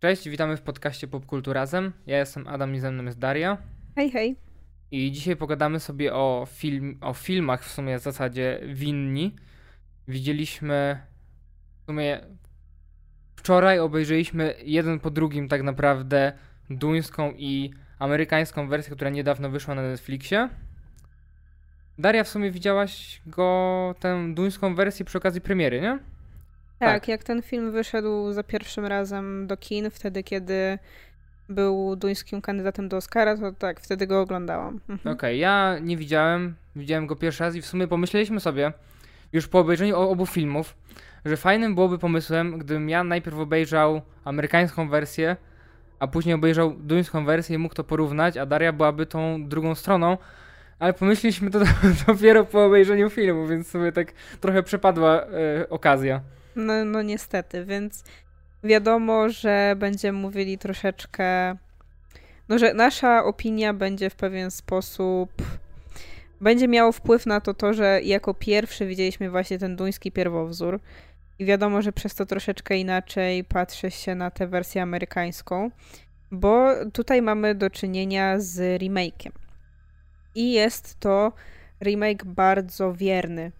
Cześć, witamy w podcaście Popkulturazem. Ja jestem Adam i ze mną jest Daria. Hej, hej. I dzisiaj pogadamy sobie o, film, o filmach w sumie w zasadzie winni. Widzieliśmy w sumie wczoraj obejrzeliśmy jeden po drugim tak naprawdę duńską i amerykańską wersję, która niedawno wyszła na Netflixie. Daria, w sumie widziałaś go, tę duńską wersję przy okazji premiery, nie? Tak, tak, jak ten film wyszedł za pierwszym razem do kin, wtedy kiedy był duńskim kandydatem do Oscara, to tak, wtedy go oglądałam. Mhm. Okej, okay, ja nie widziałem, widziałem go pierwszy raz i w sumie pomyśleliśmy sobie, już po obejrzeniu obu filmów, że fajnym byłoby pomysłem, gdybym ja najpierw obejrzał amerykańską wersję, a później obejrzał duńską wersję i mógł to porównać, a Daria byłaby tą drugą stroną, ale pomyśleliśmy to dopiero po obejrzeniu filmu, więc sobie tak trochę przepadła e, okazja. No, no niestety, więc wiadomo, że będziemy mówili troszeczkę. No, że nasza opinia będzie w pewien sposób. Będzie miało wpływ na to, to, że jako pierwszy widzieliśmy właśnie ten duński pierwowzór. I wiadomo, że przez to troszeczkę inaczej patrzy się na tę wersję amerykańską, bo tutaj mamy do czynienia z remake'iem. I jest to remake bardzo wierny.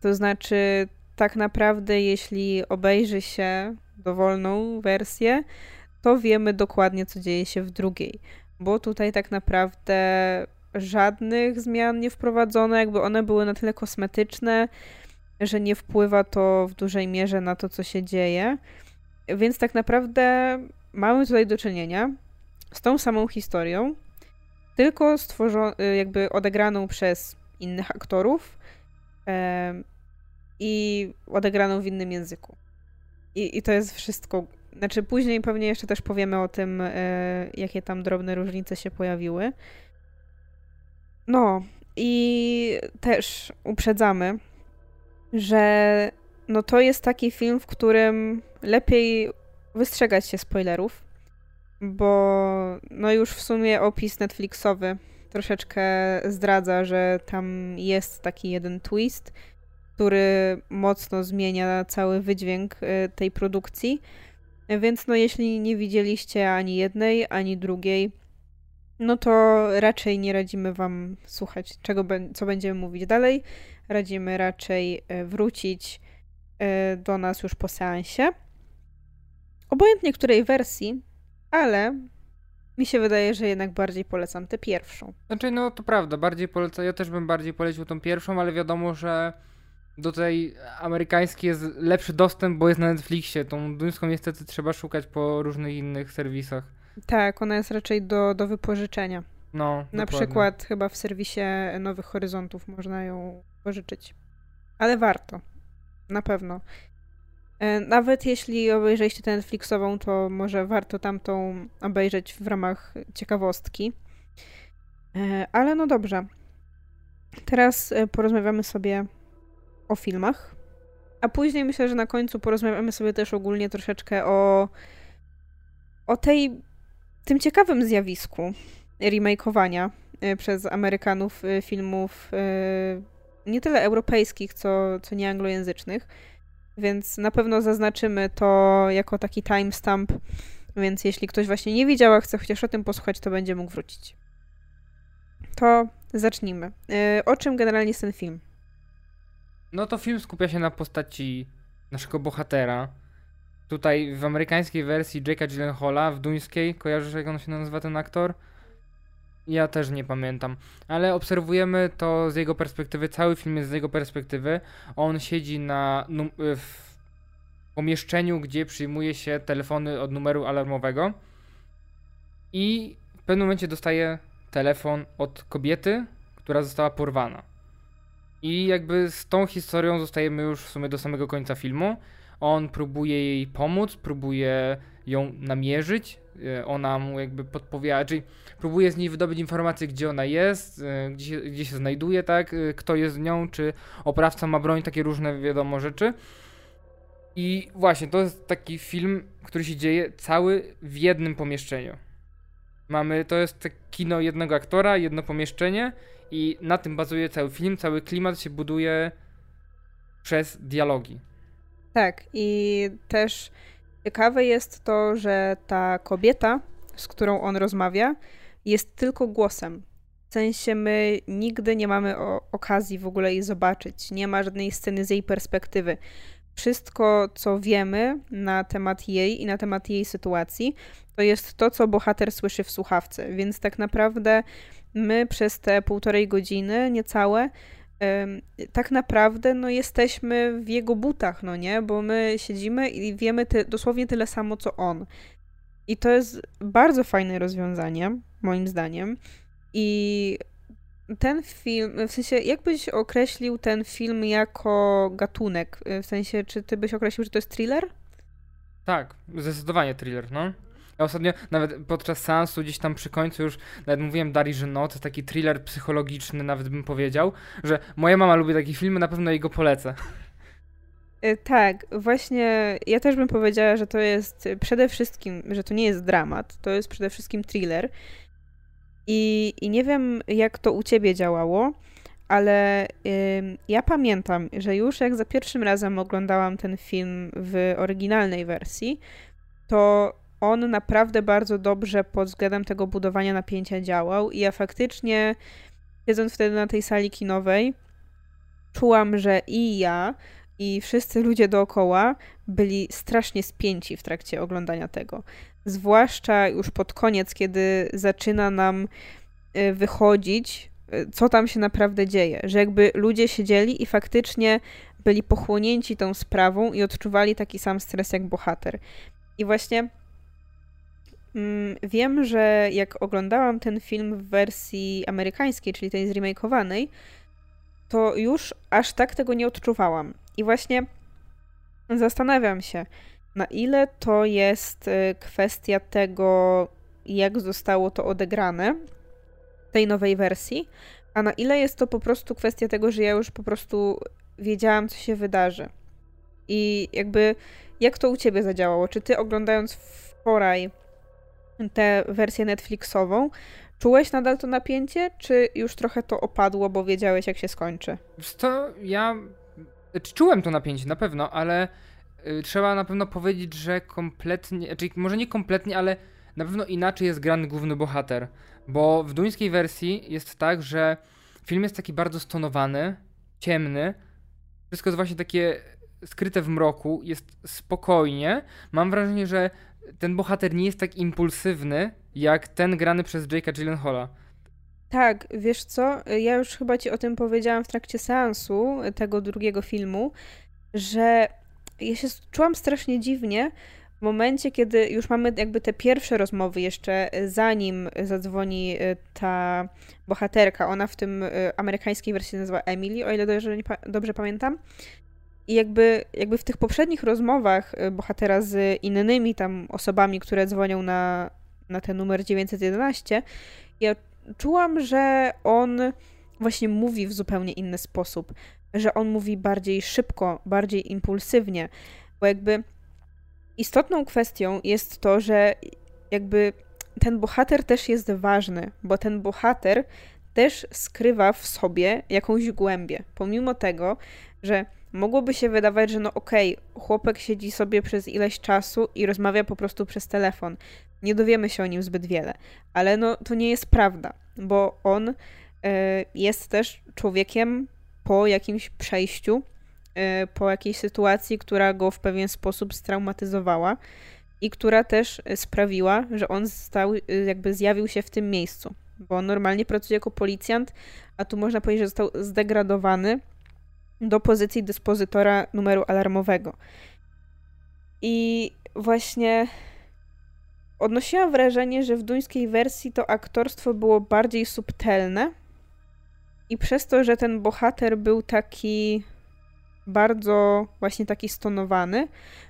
To znaczy, tak naprawdę, jeśli obejrzy się dowolną wersję, to wiemy dokładnie, co dzieje się w drugiej. Bo tutaj tak naprawdę żadnych zmian nie wprowadzono, jakby one były na tyle kosmetyczne, że nie wpływa to w dużej mierze na to, co się dzieje. Więc tak naprawdę mamy tutaj do czynienia z tą samą historią, tylko stworzoną, jakby odegraną przez innych aktorów i odegraną w innym języku. I, I to jest wszystko. Znaczy, później pewnie jeszcze też powiemy o tym, e, jakie tam drobne różnice się pojawiły. No, i też uprzedzamy, że no to jest taki film, w którym lepiej wystrzegać się spoilerów, bo no już w sumie opis Netflixowy troszeczkę zdradza, że tam jest taki jeden twist, który mocno zmienia cały wydźwięk y, tej produkcji. Więc no jeśli nie widzieliście ani jednej, ani drugiej, no to raczej nie radzimy wam słuchać, czego, co będziemy mówić dalej. Radzimy raczej y, wrócić y, do nas już po seansie. Obojętnie której wersji, ale mi się wydaje, że jednak bardziej polecam tę pierwszą. Znaczy, no to prawda, bardziej polecam. Ja też bym bardziej polecił tą pierwszą, ale wiadomo, że do tej amerykańskiej jest lepszy dostęp, bo jest na Netflixie. Tą duńską niestety trzeba szukać po różnych innych serwisach. Tak, ona jest raczej do, do wypożyczenia. No, Na dokładnie. przykład chyba w serwisie Nowych Horyzontów można ją pożyczyć. Ale warto. Na pewno. E, nawet jeśli obejrzeliście tę Netflixową, to może warto tamtą obejrzeć w ramach ciekawostki. E, ale no dobrze. Teraz e, porozmawiamy sobie o filmach. A później myślę, że na końcu porozmawiamy sobie też ogólnie troszeczkę o, o tej, tym ciekawym zjawisku remakeowania y, przez Amerykanów y, filmów y, nie tyle europejskich, co, co nieanglojęzycznych. Więc na pewno zaznaczymy to jako taki timestamp. Więc jeśli ktoś właśnie nie widział, a chce chociaż o tym posłuchać, to będzie mógł wrócić. To zacznijmy. O czym generalnie jest ten film? No to film skupia się na postaci naszego bohatera. Tutaj w amerykańskiej wersji Jake'a Gyllenhaala, w duńskiej, kojarzysz jak on się nazywa ten aktor? Ja też nie pamiętam, ale obserwujemy to z jego perspektywy, cały film jest z jego perspektywy. On siedzi na w pomieszczeniu, gdzie przyjmuje się telefony od numeru alarmowego i w pewnym momencie dostaje telefon od kobiety, która została porwana. I jakby z tą historią zostajemy już w sumie do samego końca filmu. On próbuje jej pomóc, próbuje ją namierzyć, e, ona mu jakby podpowiada, czyli próbuje z niej wydobyć informację, gdzie ona jest, e, gdzie się, gdzie się znajduje, tak, e, kto jest z nią, czy oprawca ma broń, takie różne wiadomo rzeczy. I właśnie, to jest taki film, który się dzieje cały w jednym pomieszczeniu. Mamy, to jest kino jednego aktora, jedno pomieszczenie i na tym bazuje cały film, cały klimat się buduje przez dialogi. Tak, i też Ciekawe jest to, że ta kobieta, z którą on rozmawia, jest tylko głosem. W sensie my nigdy nie mamy okazji w ogóle jej zobaczyć. Nie ma żadnej sceny z jej perspektywy. Wszystko, co wiemy na temat jej i na temat jej sytuacji, to jest to, co bohater słyszy w słuchawce. Więc tak naprawdę my przez te półtorej godziny, niecałe, tak naprawdę no, jesteśmy w jego butach, no nie? Bo my siedzimy i wiemy ty, dosłownie tyle samo, co on. I to jest bardzo fajne rozwiązanie, moim zdaniem. I ten film, w sensie, jak byś określił ten film jako gatunek? W sensie, czy ty byś określił, że to jest thriller? Tak, zdecydowanie thriller, no. Ja ostatnio nawet podczas seansu gdzieś tam przy końcu już nawet mówiłem Dari, że no, to taki thriller psychologiczny nawet bym powiedział, że moja mama lubi takie filmy, na pewno jej go polecę. E, tak, właśnie ja też bym powiedziała, że to jest przede wszystkim, że to nie jest dramat, to jest przede wszystkim thriller. I, i nie wiem, jak to u ciebie działało, ale y, ja pamiętam, że już jak za pierwszym razem oglądałam ten film w oryginalnej wersji, to on naprawdę bardzo dobrze pod względem tego budowania napięcia działał i ja faktycznie, siedząc wtedy na tej sali kinowej, czułam, że i ja, i wszyscy ludzie dookoła byli strasznie spięci w trakcie oglądania tego. Zwłaszcza już pod koniec, kiedy zaczyna nam y, wychodzić, y, co tam się naprawdę dzieje. Że jakby ludzie siedzieli i faktycznie byli pochłonięci tą sprawą i odczuwali taki sam stres jak bohater. I właśnie mm, wiem, że jak oglądałam ten film w wersji amerykańskiej, czyli tej zremakeowanej, to już aż tak tego nie odczuwałam. I właśnie zastanawiam się, na ile to jest y, kwestia tego, jak zostało to odegrane tej nowej wersji, a na ile jest to po prostu kwestia tego, że ja już po prostu wiedziałam, co się wydarzy. I jakby, jak to u ciebie zadziałało? Czy ty oglądając wczoraj tę wersję Netflixową, czułeś nadal to napięcie, czy już trochę to opadło, bo wiedziałeś, jak się skończy? To ja czułem to napięcie na pewno, ale trzeba na pewno powiedzieć, że kompletnie, czyli może nie kompletnie, ale na pewno inaczej jest grany główny bohater. Bo w duńskiej wersji jest tak, że film jest taki bardzo stonowany, ciemny. Wszystko jest właśnie takie skryte w mroku, jest spokojnie. Mam wrażenie, że ten bohater nie jest tak impulsywny, jak ten grany przez Jake'a Gyllenhaala. Tak, wiesz co? Ja już chyba ci o tym powiedziałam w trakcie seansu tego drugiego filmu, że ja się czułam strasznie dziwnie w momencie, kiedy już mamy jakby te pierwsze rozmowy jeszcze zanim zadzwoni y, ta bohaterka. Ona w tym amerykańskiej wersji nazywa Emily, o ile dobrze, dobrze pamiętam. I jakby, jakby w tych poprzednich rozmowach bohatera z innymi tam osobami, które dzwonią na, na ten numer 911, ja czułam, że on właśnie mówi w zupełnie inny sposób, że on mówi bardziej szybko, bardziej impulsywnie, bo jakby istotną kwestią jest to, że jakby ten bohater też jest ważny, bo ten bohater też skrywa w sobie jakąś głębię, pomimo tego, że mogłoby się wydawać, że no okej, okay, chłopak siedzi sobie przez ileś czasu i rozmawia po prostu przez telefon. Nie dowiemy się o nim zbyt wiele, ale no to nie jest prawda, bo on y, jest też człowiekiem po jakimś przejściu, y, po jakiejś sytuacji, która go w pewien sposób straumatyzowała i która też sprawiła, że on stał, y, jakby zjawił się w tym miejscu, bo on normalnie pracuje jako policjant, a tu można powiedzieć, że został zdegradowany do pozycji dyspozytora numeru alarmowego. I właśnie odnosiłam wrażenie, że w duńskiej wersji to aktorstwo było bardziej subtelne i przez to, że ten bohater był taki bardzo właśnie taki stonowany,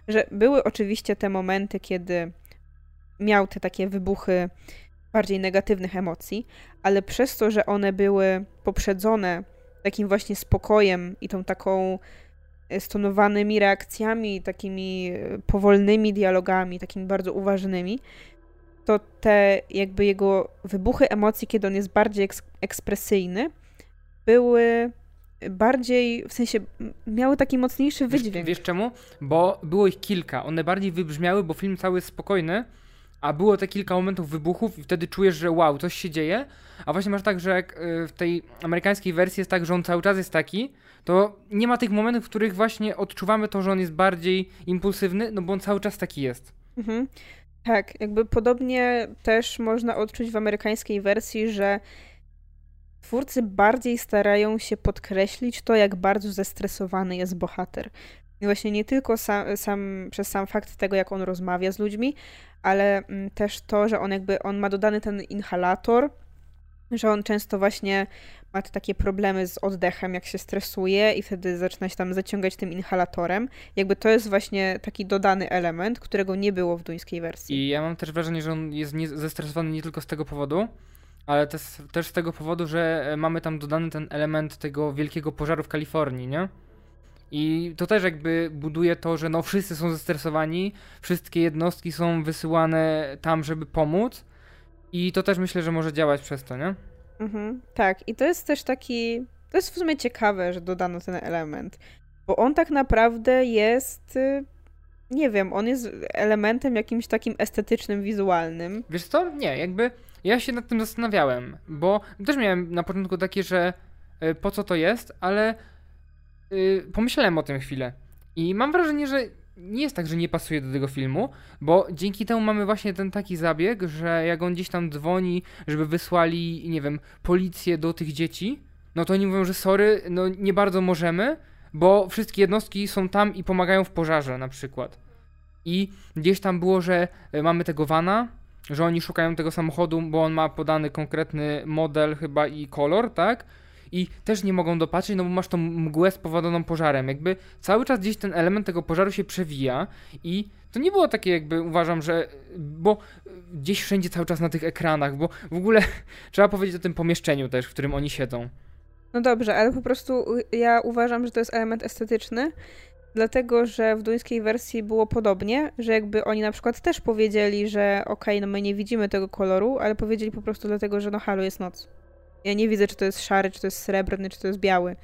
że były oczywiście te momenty, kiedy miał te takie wybuchy bardziej negatywnych emocji, ale przez to, że one były poprzedzone takim właśnie spokojem i tą taką e, stonowanymi reakcjami, takimi e, powolnymi dialogami, takimi bardzo uważnymi, to te jakby jego wybuchy emocji, kiedy on jest bardziej eks ekspresyjny, były bardziej, w sensie miały taki mocniejszy wydźwięk. Wiesz, wiesz czemu? Bo było ich kilka. One bardziej wybrzmiały, bo film cały jest spokojny, a było te kilka momentów wybuchów i wtedy czujesz, że wow, coś się dzieje. A właśnie masz tak, że jak y, w tej amerykańskiej wersji jest tak, że on cały czas jest taki, to nie ma tych momentów, w których właśnie odczuwamy to, że on jest bardziej impulsywny, no bo on cały czas taki jest. Mhm. Tak, jakby podobnie też można odczuć w amerykańskiej wersji, że twórcy bardziej starają się podkreślić to, jak bardzo zestresowany jest bohater. I właśnie nie tylko sam, sam, przez sam fakt tego, jak on rozmawia z ludźmi, ale mm, też to, że on jakby on ma dodany ten inhalator, że on często właśnie ma takie problemy z oddechem, jak się stresuje i wtedy zaczyna się tam zaciągać tym inhalatorem. Jakby to jest właśnie taki dodany element, którego nie było w duńskiej wersji. I ja mam też wrażenie, że on jest nie, zestresowany nie tylko z tego powodu, ale też, też z tego powodu, że e, mamy tam dodany ten element tego wielkiego pożaru w Kalifornii, nie? I to też jakby buduje to, że no wszyscy są zestresowani, wszystkie jednostki są wysyłane tam, żeby pomóc. I to też myślę, że może działać przez to, nie? Mhm, tak, i to jest też taki. To jest w sumie ciekawe, że dodano ten element, bo on tak naprawdę jest. Y, nie wiem, on jest elementem jakimś takim estetycznym, wizualnym. Wiesz co? Nie, jakby ja się nad tym zastanawiałem, bo też miałem na początku takie, że y, po co to jest, ale yy, pomyślałem o tym chwilę. I mam wrażenie, że nie jest tak, że nie pasuje do tego filmu, bo dzięki temu mamy właśnie ten taki zabieg, że jak on gdzieś tam dzwoni, żeby wysłali, nie wiem, policję do tych dzieci, no to oni mówią, że sorry, no nie bardzo możemy, bo wszystkie jednostki są tam i pomagają w pożarze na przykład. I gdzieś tam było, że e, mamy tego vana, że oni szukają tego samochodu, bo on ma podany konkretny model chyba i kolor, tak? i też nie mogą dopatrzeć, no bo masz tą mgłę spowodowaną pożarem. Jakby cały czas gdzieś ten element tego pożaru się przewija i to nie było takie jakby uważam, że bo gdzieś wszędzie cały czas na tych ekranach, bo w ogóle trzeba powiedzieć o tym pomieszczeniu też, w którym oni siedzą. No dobrze, ale po prostu ja uważam, że to jest element estetyczny, dlatego że w duńskiej wersji było podobnie, że jakby oni na przykład też powiedzieli, że okej, okay, no my nie widzimy tego koloru, ale powiedzieli po prostu dlatego, że no halo, jest noc. Ja nie widzę, czy to jest szary, czy to jest srebrny, czy to jest biały.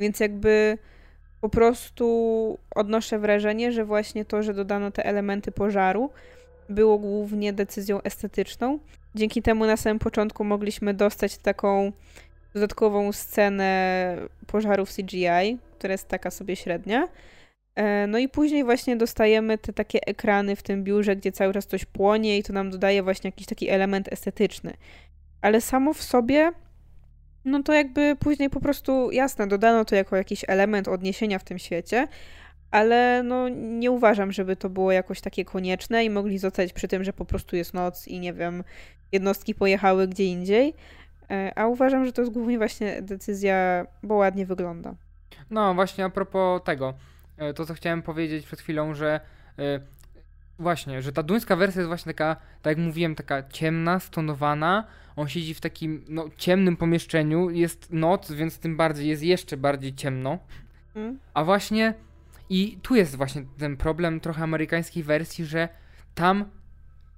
Więc jakby po prostu odnoszę wrażenie, że właśnie to, że dodano te elementy pożaru, było głównie decyzją estetyczną. Dzięki temu na samym początku mogliśmy dostać taką dodatkową scenę pożarów CGI, która jest taka sobie średnia. E, no i później właśnie dostajemy te takie ekrany w tym biurze, gdzie cały czas coś płonie i to nam dodaje właśnie jakiś taki element estetyczny ale samo w sobie, no to jakby później po prostu, jasne, dodano to jako jakiś element odniesienia w tym świecie, ale no nie uważam, żeby to było jakoś takie konieczne i mogli zostać przy tym, że po prostu jest noc i nie wiem, jednostki pojechały gdzie indziej, a uważam, że to jest głównie właśnie decyzja, bo ładnie wygląda. No właśnie a propos tego, e, to co chciałem powiedzieć przed chwilą, że e, Właśnie, że ta duńska wersja jest właśnie taka, tak jak mówiłem, taka ciemna, stonowana. On siedzi w takim no, ciemnym pomieszczeniu, jest noc, więc tym bardziej jest jeszcze bardziej ciemno. Mm. A właśnie i tu jest właśnie ten problem trochę amerykańskiej wersji, że tam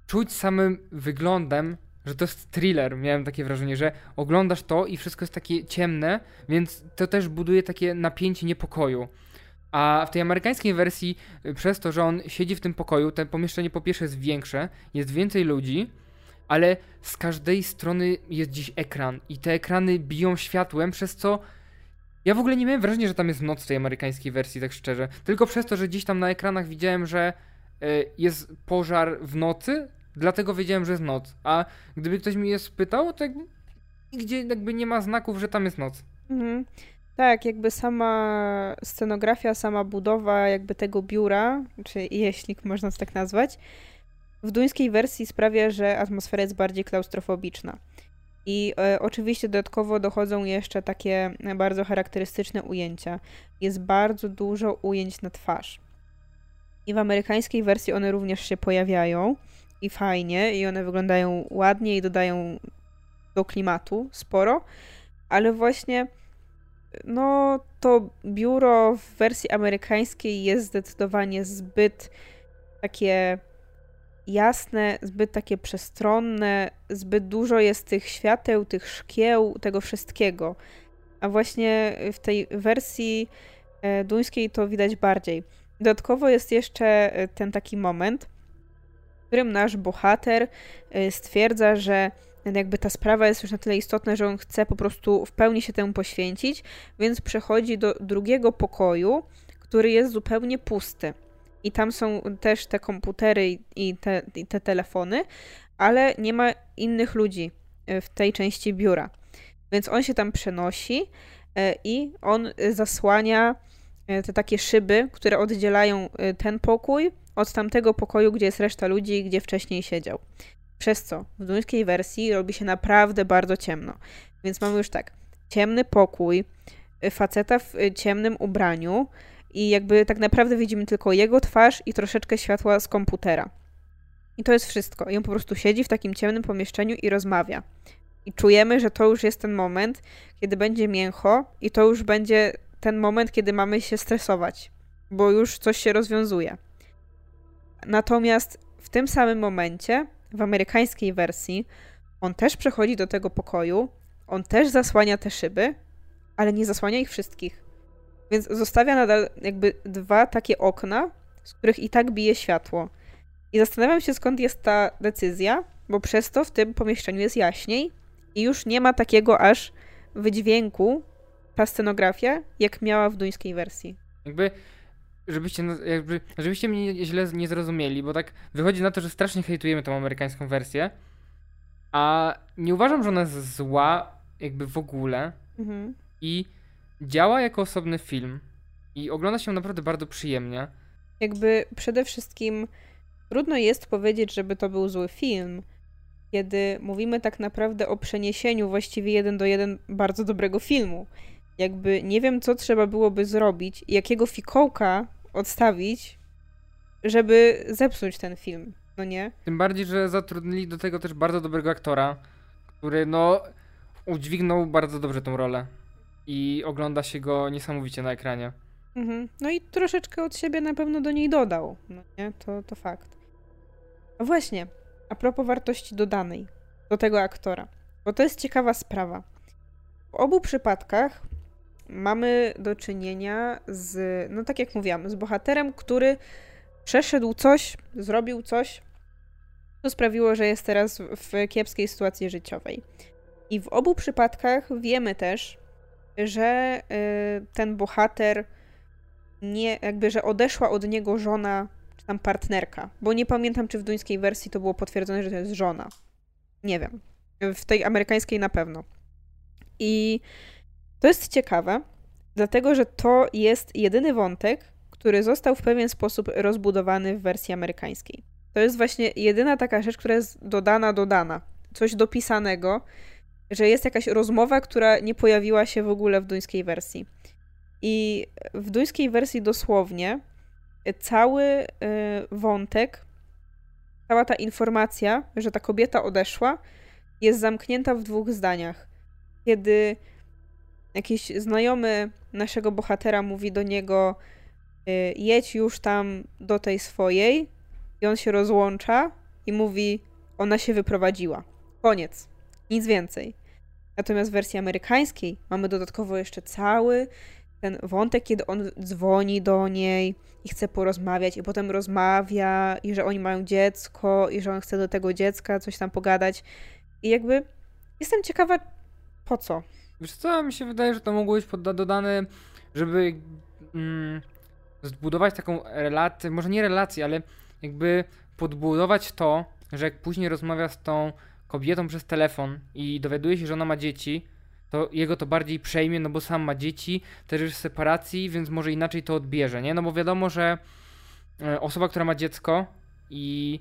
czuć samym wyglądem, że to jest thriller. Miałem takie wrażenie, że oglądasz to i wszystko jest takie ciemne, więc to też buduje takie napięcie niepokoju. A w tej amerykańskiej wersji, y, przez to, że on siedzi w tym pokoju, to pomieszczenie po pierwsze jest większe, jest więcej ludzi, ale z każdej strony jest dziś ekran i te ekrany biją światłem, przez co ja w ogóle nie miałem wrażenia, że tam jest noc w tej amerykańskiej wersji, tak szczerze. Tylko przez to, że gdzieś tam na ekranach widziałem, że y, jest pożar w nocy, dlatego wiedziałem, że jest noc. A gdyby ktoś mi je spytał, to nigdzie jakby nie ma znaków, że tam jest noc. Mhm. Tak, jakby sama scenografia, sama budowa jakby tego biura, czy jeśli można to tak nazwać, w duńskiej wersji sprawia, że atmosfera jest bardziej klaustrofobiczna. I e, oczywiście dodatkowo dochodzą jeszcze takie bardzo charakterystyczne ujęcia. Jest bardzo dużo ujęć na twarz. I w amerykańskiej wersji one również się pojawiają i fajnie, i one wyglądają ładnie i dodają do klimatu sporo, ale właśnie no to biuro w wersji amerykańskiej jest zdecydowanie zbyt takie jasne, zbyt takie przestronne, zbyt dużo jest tych świateł, tych szkieł, tego wszystkiego. a właśnie w tej wersji e, duńskiej to widać bardziej. Dodatkowo jest jeszcze e, ten taki moment, którym nasz bohater e, stwierdza, że jakby ta sprawa jest już na tyle istotna, że on chce po prostu w pełni się temu poświęcić, więc przechodzi do drugiego pokoju, który jest zupełnie pusty. I tam są też te komputery i te, i te telefony, ale nie ma innych ludzi w tej części biura. Więc on się tam przenosi e, i on zasłania te takie szyby, które oddzielają ten pokój od tamtego pokoju, gdzie jest reszta ludzi, gdzie wcześniej siedział. Przez co w duńskiej wersji robi się naprawdę bardzo ciemno. Więc mamy już tak, ciemny pokój, faceta w ciemnym ubraniu i jakby tak naprawdę widzimy tylko jego twarz i troszeczkę światła z komputera. I to jest wszystko. I on po prostu siedzi w takim ciemnym pomieszczeniu i rozmawia. I czujemy, że to już jest ten moment, kiedy będzie mięcho, i to już będzie ten moment, kiedy mamy się stresować, bo już coś się rozwiązuje. Natomiast w tym samym momencie, w amerykańskiej wersji, on też przechodzi do tego pokoju, on też zasłania te szyby, ale nie zasłania ich wszystkich. Więc zostawia nadal jakby dwa takie okna, z których i tak bije światło. I zastanawiam się, skąd jest ta decyzja, bo przez to w tym pomieszczeniu jest jaśniej, i już nie ma takiego aż wydźwięku ta scenografia, jak miała w duńskiej wersji. Jakby, żebyście, jakby, żebyście mnie źle nie zrozumieli, bo tak wychodzi na to, że strasznie hejtujemy tą amerykańską wersję, a nie uważam, że ona jest zła jakby w ogóle mhm. i działa jako osobny film i ogląda się naprawdę bardzo przyjemnie. Jakby przede wszystkim trudno jest powiedzieć, żeby to był zły film, kiedy mówimy tak naprawdę o przeniesieniu właściwie jeden do jeden bardzo dobrego filmu. Jakby nie wiem, co trzeba byłoby zrobić, jakiego fikołka odstawić, żeby zepsuć ten film, no nie? Tym bardziej, że zatrudnili do tego też bardzo dobrego aktora, który no udźwignął bardzo dobrze tą rolę i ogląda się go niesamowicie na ekranie. Mhm. No i troszeczkę od siebie na pewno do niej dodał, no nie? To, to fakt. A właśnie, a propos wartości dodanej do tego aktora, bo to jest ciekawa sprawa. W obu przypadkach mamy do czynienia z, no tak jak mówiłam, z bohaterem, który przeszedł coś, zrobił coś, co sprawiło, że jest teraz w kiepskiej sytuacji życiowej. I w obu przypadkach wiemy też, że y, ten bohater nie, jakby, że odeszła od niego żona czy tam partnerka, bo nie pamiętam, czy w duńskiej wersji to było potwierdzone, że to jest żona. Nie wiem. W tej amerykańskiej na pewno. I to jest ciekawe, dlatego że to jest jedyny wątek, który został w pewien sposób rozbudowany w wersji amerykańskiej. To jest właśnie jedyna taka rzecz, która jest dodana, dodana. Coś dopisanego, że jest jakaś rozmowa, która nie pojawiła się w ogóle w duńskiej wersji. I w duńskiej wersji dosłownie cały y, wątek, cała ta informacja, że ta kobieta odeszła, jest zamknięta w dwóch zdaniach. Kiedy jakiś znajomy naszego bohatera mówi do niego: y, jedź już tam do tej swojej, i on się rozłącza i mówi: Ona się wyprowadziła. Koniec. Nic więcej. Natomiast w wersji amerykańskiej mamy dodatkowo jeszcze cały ten wątek, kiedy on dzwoni do niej i chce porozmawiać, i potem rozmawia, i że oni mają dziecko, i że on chce do tego dziecka coś tam pogadać. I jakby jestem ciekawa, po co. Wiesz co, mi się wydaje, że to mogło być dodane, żeby mm, zbudować taką relację, może nie relację, ale jakby podbudować to, że jak później rozmawia z tą kobietą przez telefon i dowiaduje się, że ona ma dzieci, to jego to bardziej przejmie, no bo sam ma dzieci, też jest w separacji, więc może inaczej to odbierze, nie? No bo wiadomo, że e, osoba, która ma dziecko i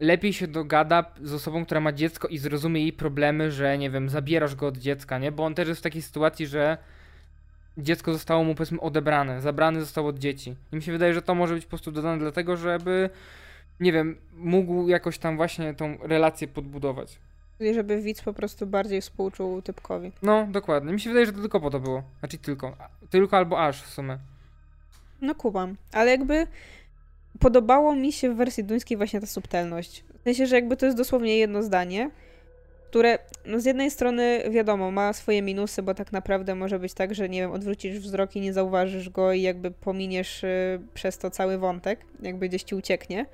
lepiej się dogada z osobą, która ma dziecko i zrozumie jej problemy, że nie wiem, zabierasz go od dziecka, nie? Bo on też jest w takiej sytuacji, że dziecko zostało mu powiedzmy odebrane, zabrany został od dzieci. I mi się wydaje, że to może być po prostu dodane dlatego, żeby nie wiem, mógł jakoś tam właśnie tą relację podbudować. Czyli żeby widz po prostu bardziej współczuł typkowi. No, dokładnie. Mi się wydaje, że to tylko po to było. Znaczy tylko. Tylko albo aż w sumie. No kubam. Ale jakby podobało mi się w wersji duńskiej właśnie ta subtelność. W sensie, że jakby to jest dosłownie jedno zdanie, które no z jednej strony wiadomo, ma swoje minusy, bo tak naprawdę może być tak, że nie wiem, odwrócisz wzrok i nie zauważysz go i jakby pominiesz y, przez to cały wątek, jakby gdzieś ci ucieknie.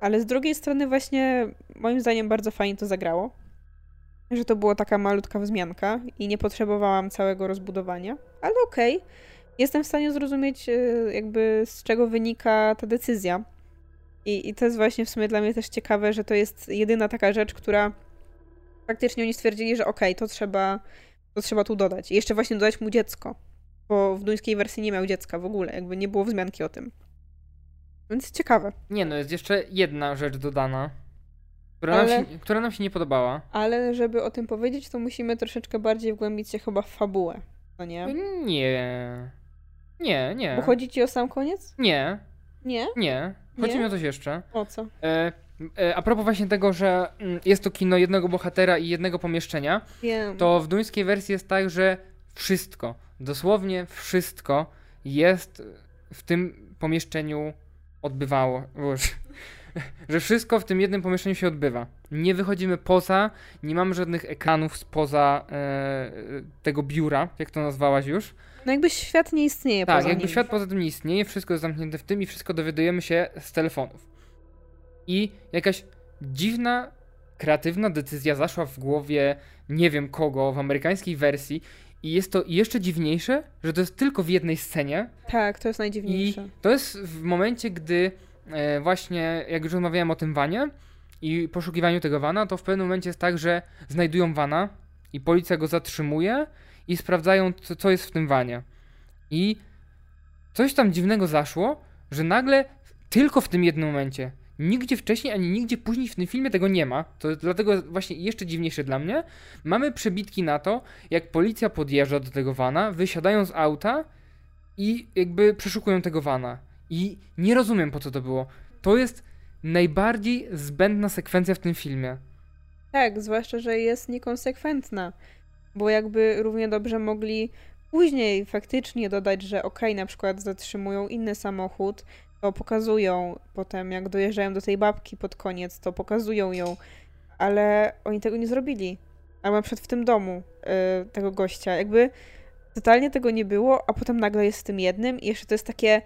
Ale z drugiej strony właśnie moim zdaniem bardzo fajnie to zagrało. Że to była taka malutka wzmianka i nie potrzebowałam całego rozbudowania. Ale okej, okay. Jestem w stanie zrozumieć y, jakby z czego wynika ta decyzja. I, I to jest właśnie w sumie dla mnie też ciekawe, że to jest jedyna taka rzecz, która faktycznie oni stwierdzili, że okej, okay, to trzeba to trzeba tu dodać. I jeszcze właśnie dodać mu dziecko. Bo w duńskiej wersji nie miał dziecka w ogóle, jakby nie było wzmianki o tym. Więc ciekawe. Nie no, jest jeszcze jedna rzecz dodana, która, ale, nam się, która nam się nie podobała. Ale żeby o tym powiedzieć, to musimy troszeczkę bardziej wgłębić się chyba w fabułę, no nie? Nie. Nie, nie. Bo chodzi ci o sam koniec? Nie. Nie? Nie. Chodzi nie? mi o coś jeszcze. O co? E, e, a propos właśnie tego, że mm, jest to kino jednego bohatera i jednego pomieszczenia, Wiem. to w duńskiej wersji jest tak, że wszystko, dosłownie wszystko jest w tym pomieszczeniu odbywało. że wszystko w tym jednym pomieszczeniu się odbywa. Nie wychodzimy poza, nie mamy żadnych ekranów spoza e, tego biura, jak to nazwałaś już. No jakby świat nie istnieje tak, poza jakby nim. świat poza tym nie istnieje, wszystko jest zamknięte w tym i wszystko dowiadujemy się z telefonów. I jakaś dziwna, kreatywna decyzja zaszła w głowie nie wiem kogo w amerykańskiej wersji i jest to jeszcze dziwniejsze, że to jest tylko w jednej scenie. Tak, to jest najdziwniejsze. I to jest w momencie, gdy e, właśnie, jak już rozmawiałem o tym wanie i poszukiwaniu tego wana, to w pewnym momencie jest tak, że znajdują wana i policja go zatrzymuje i sprawdzają, co, co jest w tym wanie. I coś tam dziwnego zaszło, że nagle tylko w tym jednym momencie Nigdzie wcześniej, ani nigdzie później w tym filmie tego nie ma. To dlatego właśnie jeszcze dziwniejsze dla mnie. Mamy przebitki na to, jak policja podjeżdża do tego wana, wysiadają z auta i jakby przeszukują tego wana. I nie rozumiem po co to było. To jest najbardziej zbędna sekwencja w tym filmie. Tak, zwłaszcza, że jest niekonsekwentna. Bo jakby równie dobrze mogli później faktycznie dodać, że okej, okay, na przykład zatrzymują inny samochód, to pokazują potem, jak dojeżdżają do tej babki pod koniec, to pokazują ją, ale oni tego nie zrobili. Albo na przykład w tym domu yy, tego gościa. Jakby totalnie tego nie było, a potem nagle jest w tym jednym i jeszcze to jest takie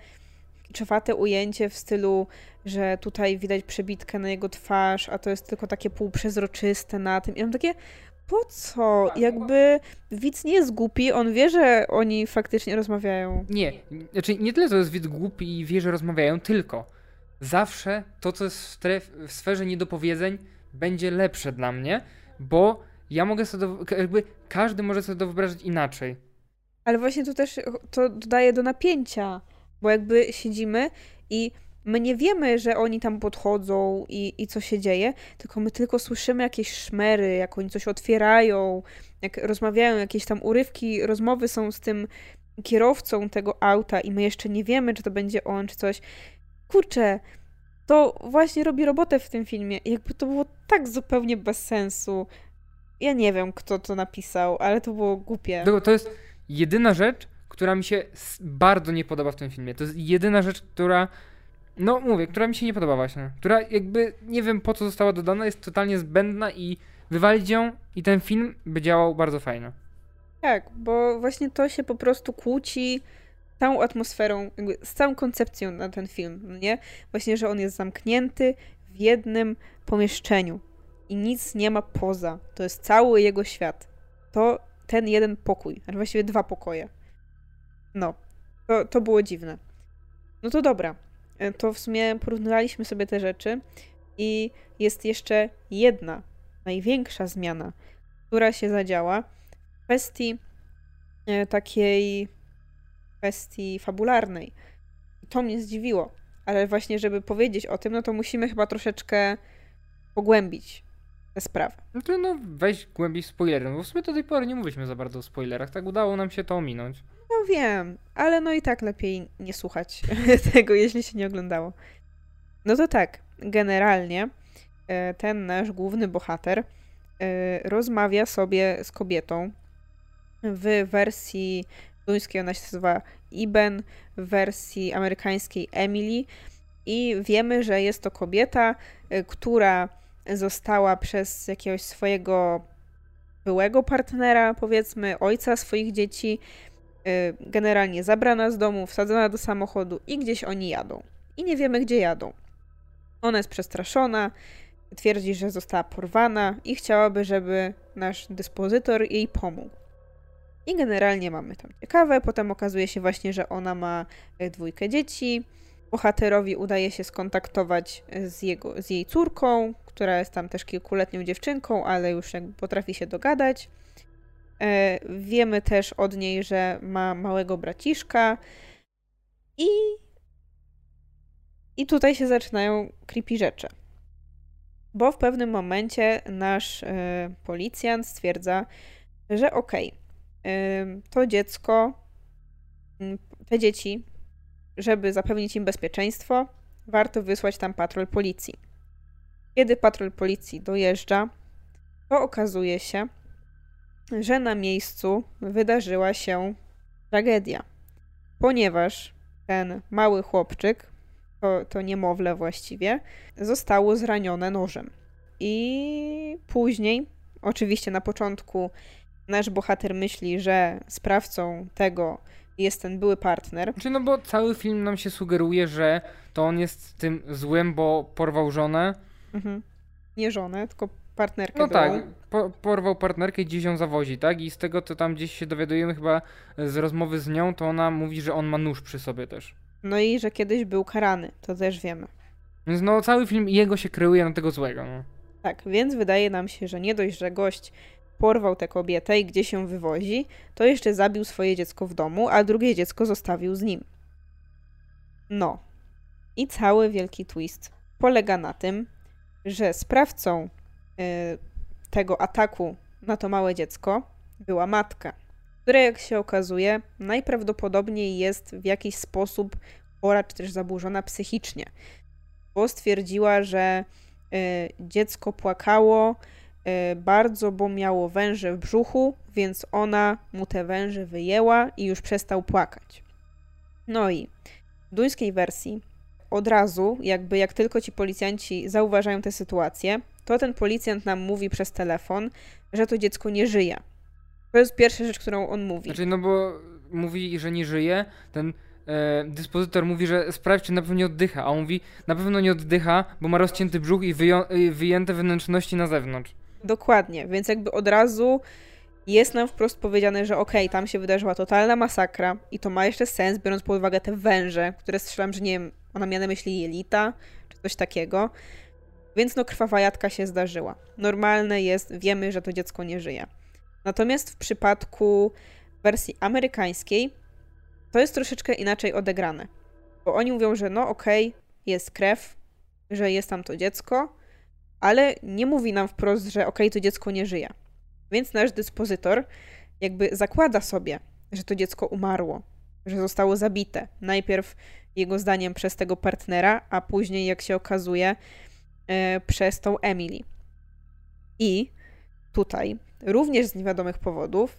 kiczowate ujęcie w stylu, że tutaj widać przebitkę na jego twarz, a to jest tylko takie półprzezroczyste na tym. I mam takie, po co? Jakby widz nie jest głupi, on wie, że oni faktycznie rozmawiają. Nie, znaczy nie tyle, że jest widz głupi i wie, że rozmawiają, tylko zawsze to, co jest w, stref, w sferze niedopowiedzeń, będzie lepsze dla mnie, bo ja mogę sobie, do, jakby każdy może sobie to wyobrazić inaczej. Ale właśnie to też to dodaje do napięcia, bo jakby siedzimy i My nie wiemy, że oni tam podchodzą i, i co się dzieje, tylko my tylko słyszymy jakieś szmery, jak oni coś otwierają, jak rozmawiają, jakieś tam urywki rozmowy są z tym kierowcą tego auta i my jeszcze nie wiemy, czy to będzie on, czy coś. Kurczę, to właśnie robi robotę w tym filmie. Jakby to było tak zupełnie bez sensu. Ja nie wiem, kto to napisał, ale to było głupie. To, jest jedyna rzecz, która mi się bardzo nie podoba w tym filmie. To jest jedyna rzecz, która no mówię, która mi się nie podoba właśnie. Która jakby nie wiem po co została dodana, jest totalnie zbędna i wywalić ją i ten film by działał bardzo fajnie. Tak, bo właśnie to się po prostu kłóci całą atmosferą, z całą koncepcją na ten film, no nie? Właśnie, że on jest zamknięty w jednym pomieszczeniu i nic nie ma poza. To jest cały jego świat. To ten jeden pokój, a właściwie dwa pokoje. No, to, to było dziwne. No to dobra. E, to w sumie porównywaliśmy sobie te rzeczy i jest jeszcze jedna, największa zmiana, która się zadziała w kwestii e, takiej kwestii fabularnej. To mnie zdziwiło, ale właśnie, żeby powiedzieć o tym, no to musimy chyba troszeczkę pogłębić tę sprawę. No to no, weź głębiej spoilerem, bo w sumie do tej pory nie mówiliśmy za bardzo o spoilerach, tak udało nam się to ominąć. No wiem, ale no i tak lepiej nie słuchać tego, jeśli się nie oglądało. No to tak, generalnie e, ten nasz główny bohater e, rozmawia sobie z kobietą. W wersji duńskiej ona się nazywa Iben, w wersji amerykańskiej Emily. I wiemy, że jest to kobieta, e, która została przez jakiegoś swojego byłego partnera, powiedzmy, ojca swoich dzieci, generalnie zabrana z domu, wsadzona do samochodu i gdzieś oni jadą. I nie wiemy, gdzie jadą. Ona jest przestraszona, twierdzi, że została porwana i chciałaby, żeby nasz dyspozytor jej pomógł. I generalnie mamy tam ciekawe, potem okazuje się właśnie, że ona ma e, dwójkę dzieci. Bohaterowi udaje się skontaktować z, jego, z jej córką, która jest tam też kilkuletnią dziewczynką, ale już jakby potrafi się dogadać. E, wiemy też od niej, że ma małego braciszka i i tutaj się zaczynają creepy rzeczy. Bo w pewnym momencie nasz y, policjant stwierdza, że okej, okay, y, to dziecko, y, te dzieci, żeby zapewnić im bezpieczeństwo, warto wysłać tam patrol policji. Kiedy patrol policji dojeżdża, to okazuje się, że na miejscu wydarzyła się tragedia, ponieważ ten mały chłopczyk to, to niemowlę właściwie, zostało zranione nożem. I później, oczywiście na początku, nasz bohater myśli, że sprawcą tego jest ten były partner. Znaczy, no bo cały film nam się sugeruje, że to on jest tym złym, bo porwał żonę. Mhm. Nie żonę, tylko partnerkę. No tak, po, porwał partnerkę i dziś ją zawozi, tak? I z tego, co tam gdzieś się dowiadujemy chyba z rozmowy z nią, to ona mówi, że on ma nóż przy sobie też. No i że kiedyś był karany, to też wiemy. Więc no cały film jego się kreuje na tego złego. No. Tak, więc wydaje nam się, że nie dość, że gość porwał tę kobietę i gdzie się wywozi, to jeszcze zabił swoje dziecko w domu, a drugie dziecko zostawił z nim. No. I cały wielki twist polega na tym, że sprawcą tego ataku na to małe dziecko była matka która jak się okazuje najprawdopodobniej jest w jakiś sposób chora czy też zaburzona psychicznie. Bo stwierdziła, że y, dziecko płakało y, bardzo, bo miało węże w brzuchu, więc ona mu te węże wyjęła i już przestał płakać. No i w duńskiej wersji od razu, jakby jak tylko ci policjanci zauważają tę sytuację, to ten policjant nam mówi przez telefon, że to dziecko nie żyje, to jest pierwsza rzecz, którą on mówi. Znaczy, no bo mówi, że nie żyje, ten e, dyspozytor mówi, że sprawdź, czy na pewno nie oddycha, a on mówi, na pewno nie oddycha, bo ma rozcięty brzuch i wyją- wyjęte wnętrzności na zewnątrz. Dokładnie, więc jakby od razu jest nam wprost powiedziane, że okej, okay, tam się wydarzyła totalna masakra i to ma jeszcze sens, biorąc pod uwagę te węże, które strzelam, że nie wiem, ona miała na myśli jelita, czy coś takiego. Więc no krwawa jadka się zdarzyła. Normalne jest, wiemy, że to dziecko nie żyje. Natomiast w przypadku wersji amerykańskiej to jest troszeczkę inaczej odegrane. Bo oni mówią, że no okej, okay, jest krew, że jest tam to dziecko, ale nie mówi nam wprost, że okej, okay, to dziecko nie żyje. Więc nasz dyspozytor jakby zakłada sobie, że to dziecko umarło, że zostało zabite. Najpierw jego zdaniem przez tego partnera, a później, jak się okazuje, przez tą Emily. I tutaj również z niewiadomych powodów,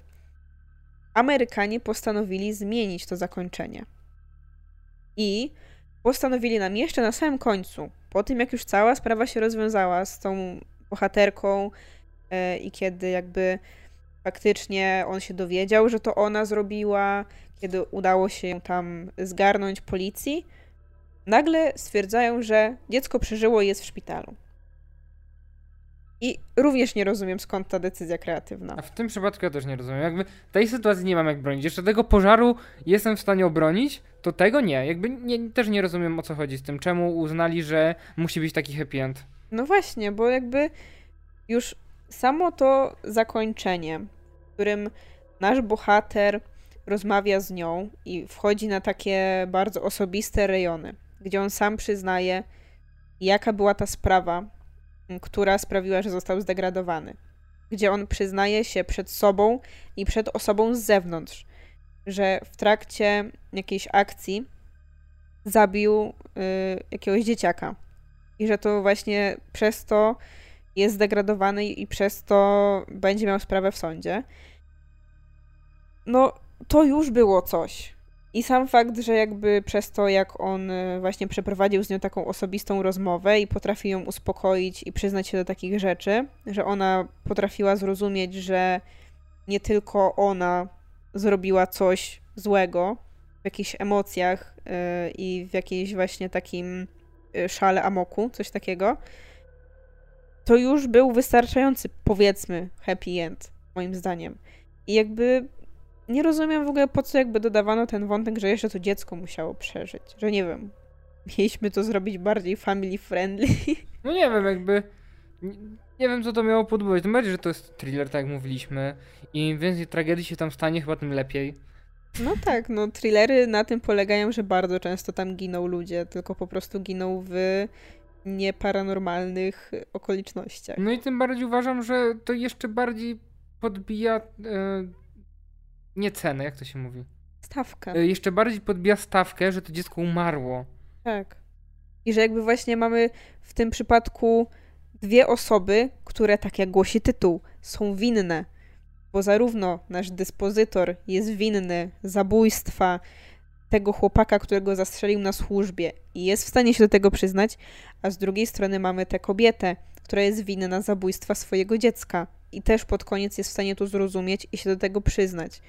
Amerykanie postanowili zmienić to zakończenie. I postanowili nam jeszcze na samym końcu, po tym jak już cała sprawa się rozwiązała z tą bohaterką e, i kiedy jakby faktycznie on się dowiedział, że to ona zrobiła, kiedy udało się ją tam zgarnąć policji, nagle stwierdzają, że dziecko przeżyło i jest w szpitalu. I również nie rozumiem, skąd ta decyzja kreatywna. A w tym przypadku ja też nie rozumiem. Jakby tej sytuacji nie mam jak bronić. Jeszcze tego pożaru jestem w stanie obronić, to tego nie. Jakby nie, też nie rozumiem o co chodzi z tym. Czemu uznali, że musi być taki happy end? No właśnie, bo jakby już samo to zakończenie, w którym nasz bohater rozmawia z nią i wchodzi na takie bardzo osobiste rejony, gdzie on sam przyznaje, jaka była ta sprawa, która sprawiła, że został zdegradowany. Gdzie on przyznaje się przed sobą i przed osobą z zewnątrz, że w trakcie jakiejś akcji zabił y, jakiegoś dzieciaka. I że to właśnie przez to jest zdegradowany i przez to będzie miał sprawę w sądzie. No, to już było coś. I sam fakt, że jakby przez to, jak on y, właśnie przeprowadził z nią taką osobistą rozmowę i potrafił ją uspokoić i przyznać się do takich rzeczy, że ona potrafiła zrozumieć, że nie tylko ona zrobiła coś złego w jakichś emocjach yy, i w jakiejś właśnie takim yy, szale amoku, coś takiego, to już był wystarczający, powiedzmy, happy end, moim zdaniem. I jakby nie rozumiem w ogóle, po co jakby dodawano ten wątek, że jeszcze to dziecko musiało przeżyć. Że nie wiem, mieliśmy to zrobić bardziej family friendly. No nie wiem, jakby. Nie, wiem, co to miało podbudować. Tym bardziej, że to jest thriller, tak jak mówiliśmy. I im więcej tragedii się tam stanie, chyba tym lepiej. No tak, no thrillery na tym polegają, że bardzo często tam giną ludzie, tylko po prostu giną w nieparanormalnych okolicznościach. No i tym bardziej uważam, że to jeszcze bardziej podbija. E, nie cenę, jak to się mówi? Stawkę. E, jeszcze bardziej podbija stawkę, że to dziecko umarło. Tak. I że jakby właśnie mamy w tym przypadku dwie osoby, które, tak jak głosi tytuł, są winne. Bo zarówno nasz dyspozytor jest winny zabójstwa tego chłopaka, którego zastrzelił na służbie i jest w stanie się do tego przyznać, a z drugiej strony mamy tę kobietę, która jest winna zabójstwa swojego dziecka i też pod koniec jest w stanie to zrozumieć i się do tego przyznać.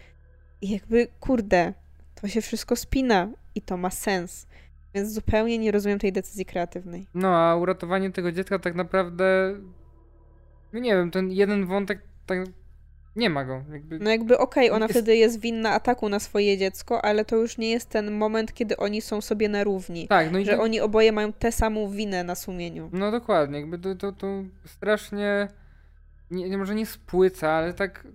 I jakby, kurde, to się wszystko spina i to ma sens. Więc zupełnie nie rozumiem tej decyzji kreatywnej. No, a uratowanie tego dziecka tak naprawdę. No nie wiem, ten jeden wątek tak. Nie ma go. Jakby... No jakby okej, okay, ona jest... wtedy jest winna ataku na swoje dziecko, ale to już nie jest ten moment, kiedy oni są sobie na równi. Tak, no i że to... oni oboje mają tę samą winę na sumieniu. No dokładnie, jakby to, to, to strasznie nie, nie, może nie spłyca, ale tak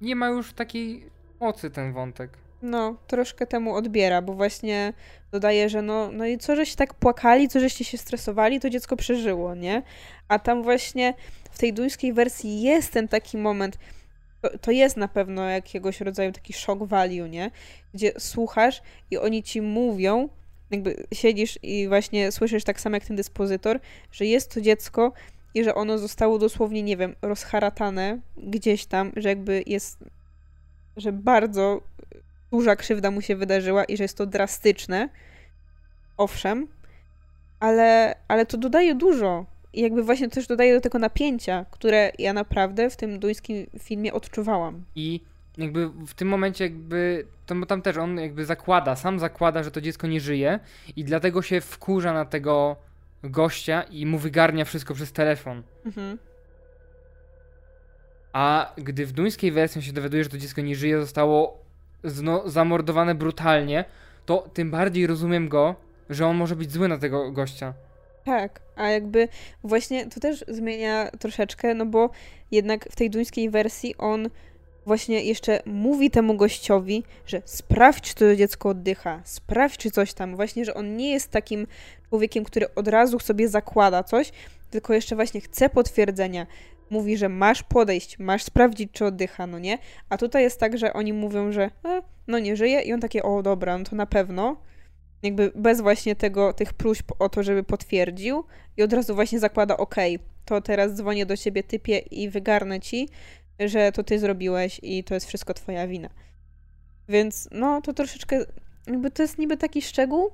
nie ma już takiej mocy ten wątek. No, troszkę temu odbiera, bo właśnie dodaje, że no, no i co żeście tak płakali, co żeście się stresowali, to dziecko przeżyło, nie? A tam właśnie w tej duńskiej wersji jest ten taki moment, to, to jest na pewno jakiegoś rodzaju taki shock value, nie? Gdzie słuchasz i oni ci mówią, jakby siedzisz i właśnie słyszysz tak samo jak ten dyspozytor, że jest to dziecko i że ono zostało dosłownie, nie wiem, rozharatane gdzieś tam, że jakby jest, że bardzo duża krzywda mu się wydarzyła i że jest to drastyczne. Owszem, ale, ale to dodaje dużo. I jakby właśnie też dodaje do tego napięcia, które ja naprawdę w tym duńskim filmie odczuwałam. I jakby w tym momencie jakby, to tam też on jakby zakłada, sam zakłada, że to dziecko nie żyje i dlatego się wkurza na tego gościa i mu wygarnia wszystko przez telefon. Mhm. A gdy w duńskiej wersji się dowiaduje, że to dziecko nie żyje, zostało zno, zamordowane brutalnie, to tym bardziej rozumiem go, że on może być zły na tego gościa. Tak, a jakby właśnie to też zmienia troszeczkę, no bo jednak w tej duńskiej wersji on właśnie jeszcze mówi temu gościowi, że sprawdź, czy to dziecko oddycha, sprawdź, czy coś tam. Właśnie, że on nie jest takim człowiekiem, który od razu sobie zakłada coś, tylko jeszcze właśnie chce potwierdzenia. Mówi, że masz podejść, masz sprawdzić, czy oddycha, no nie? A tutaj jest tak, że oni mówią, że e, no nie żyje i on takie, o dobra, no to na pewno. Jakby bez właśnie tego, tych próśb o to, żeby potwierdził i od razu właśnie zakłada, okej, okay, to teraz dzwonię do ciebie, typie i wygarnę ci, że to ty zrobiłeś i to jest wszystko twoja wina. Więc no, to troszeczkę, jakby to jest niby taki szczegół.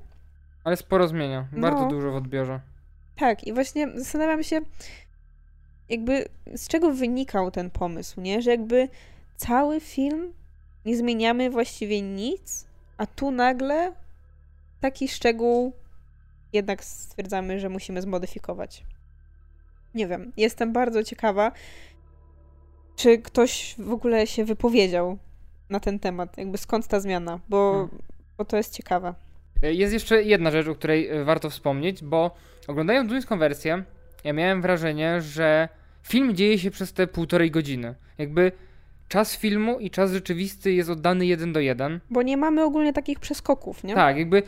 Ale sporo zmienia, bardzo no, dużo w odbiorze. Tak, i właśnie zastanawiam się, jakby z czego wynikał ten pomysł, nie? Że jakby cały film nie zmieniamy właściwie nic, a tu nagle taki szczegół jednak stwierdzamy, że musimy zmodyfikować. Nie wiem, jestem bardzo ciekawa, czy ktoś w ogóle się wypowiedział na ten temat, jakby skąd ta zmiana, bo, hmm. bo to jest ciekawe. Jest jeszcze jedna rzecz, o której e, warto wspomnieć, bo oglądając duńską wersję, ja miałem wrażenie, że film dzieje się przez te półtorej godziny. Jakby czas filmu i czas rzeczywisty jest oddany jeden do jeden. Bo nie mamy ogólnie takich przeskoków, nie? Tak, jakby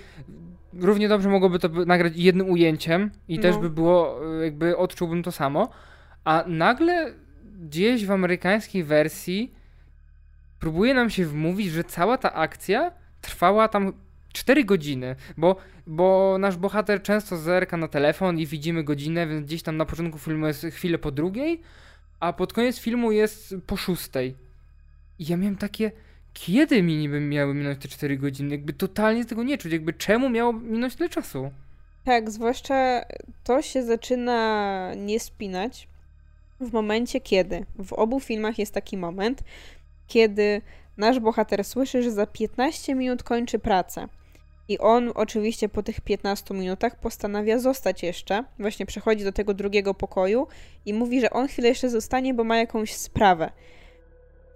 równie dobrze mogłoby to nagrać jednym ujęciem i no. też by było, e, jakby odczułbym to samo, a nagle gdzieś w amerykańskiej wersji próbuje nam się wmówić, że cała ta akcja trwała tam 4 godziny, bo, bo nasz bohater często zerka na telefon i widzimy godzinę, więc gdzieś tam na początku filmu jest chwilę po drugiej, a pod koniec filmu jest po szóstej. I ja miałem takie, kiedy mi niby miały minąć te 4 godziny? Jakby totalnie tego nie czuć. Jakby czemu miało minąć tyle czasu? Tak, zwłaszcza to się zaczyna nie spinać w momencie, kiedy w obu filmach jest taki moment, kiedy nasz bohater słyszy, że za 15 minut kończy pracę. I on oczywiście po tych 15 minutach postanawia zostać jeszcze. Właśnie przechodzi do tego drugiego pokoju i mówi, że on chwilę jeszcze zostanie, bo ma jakąś sprawę.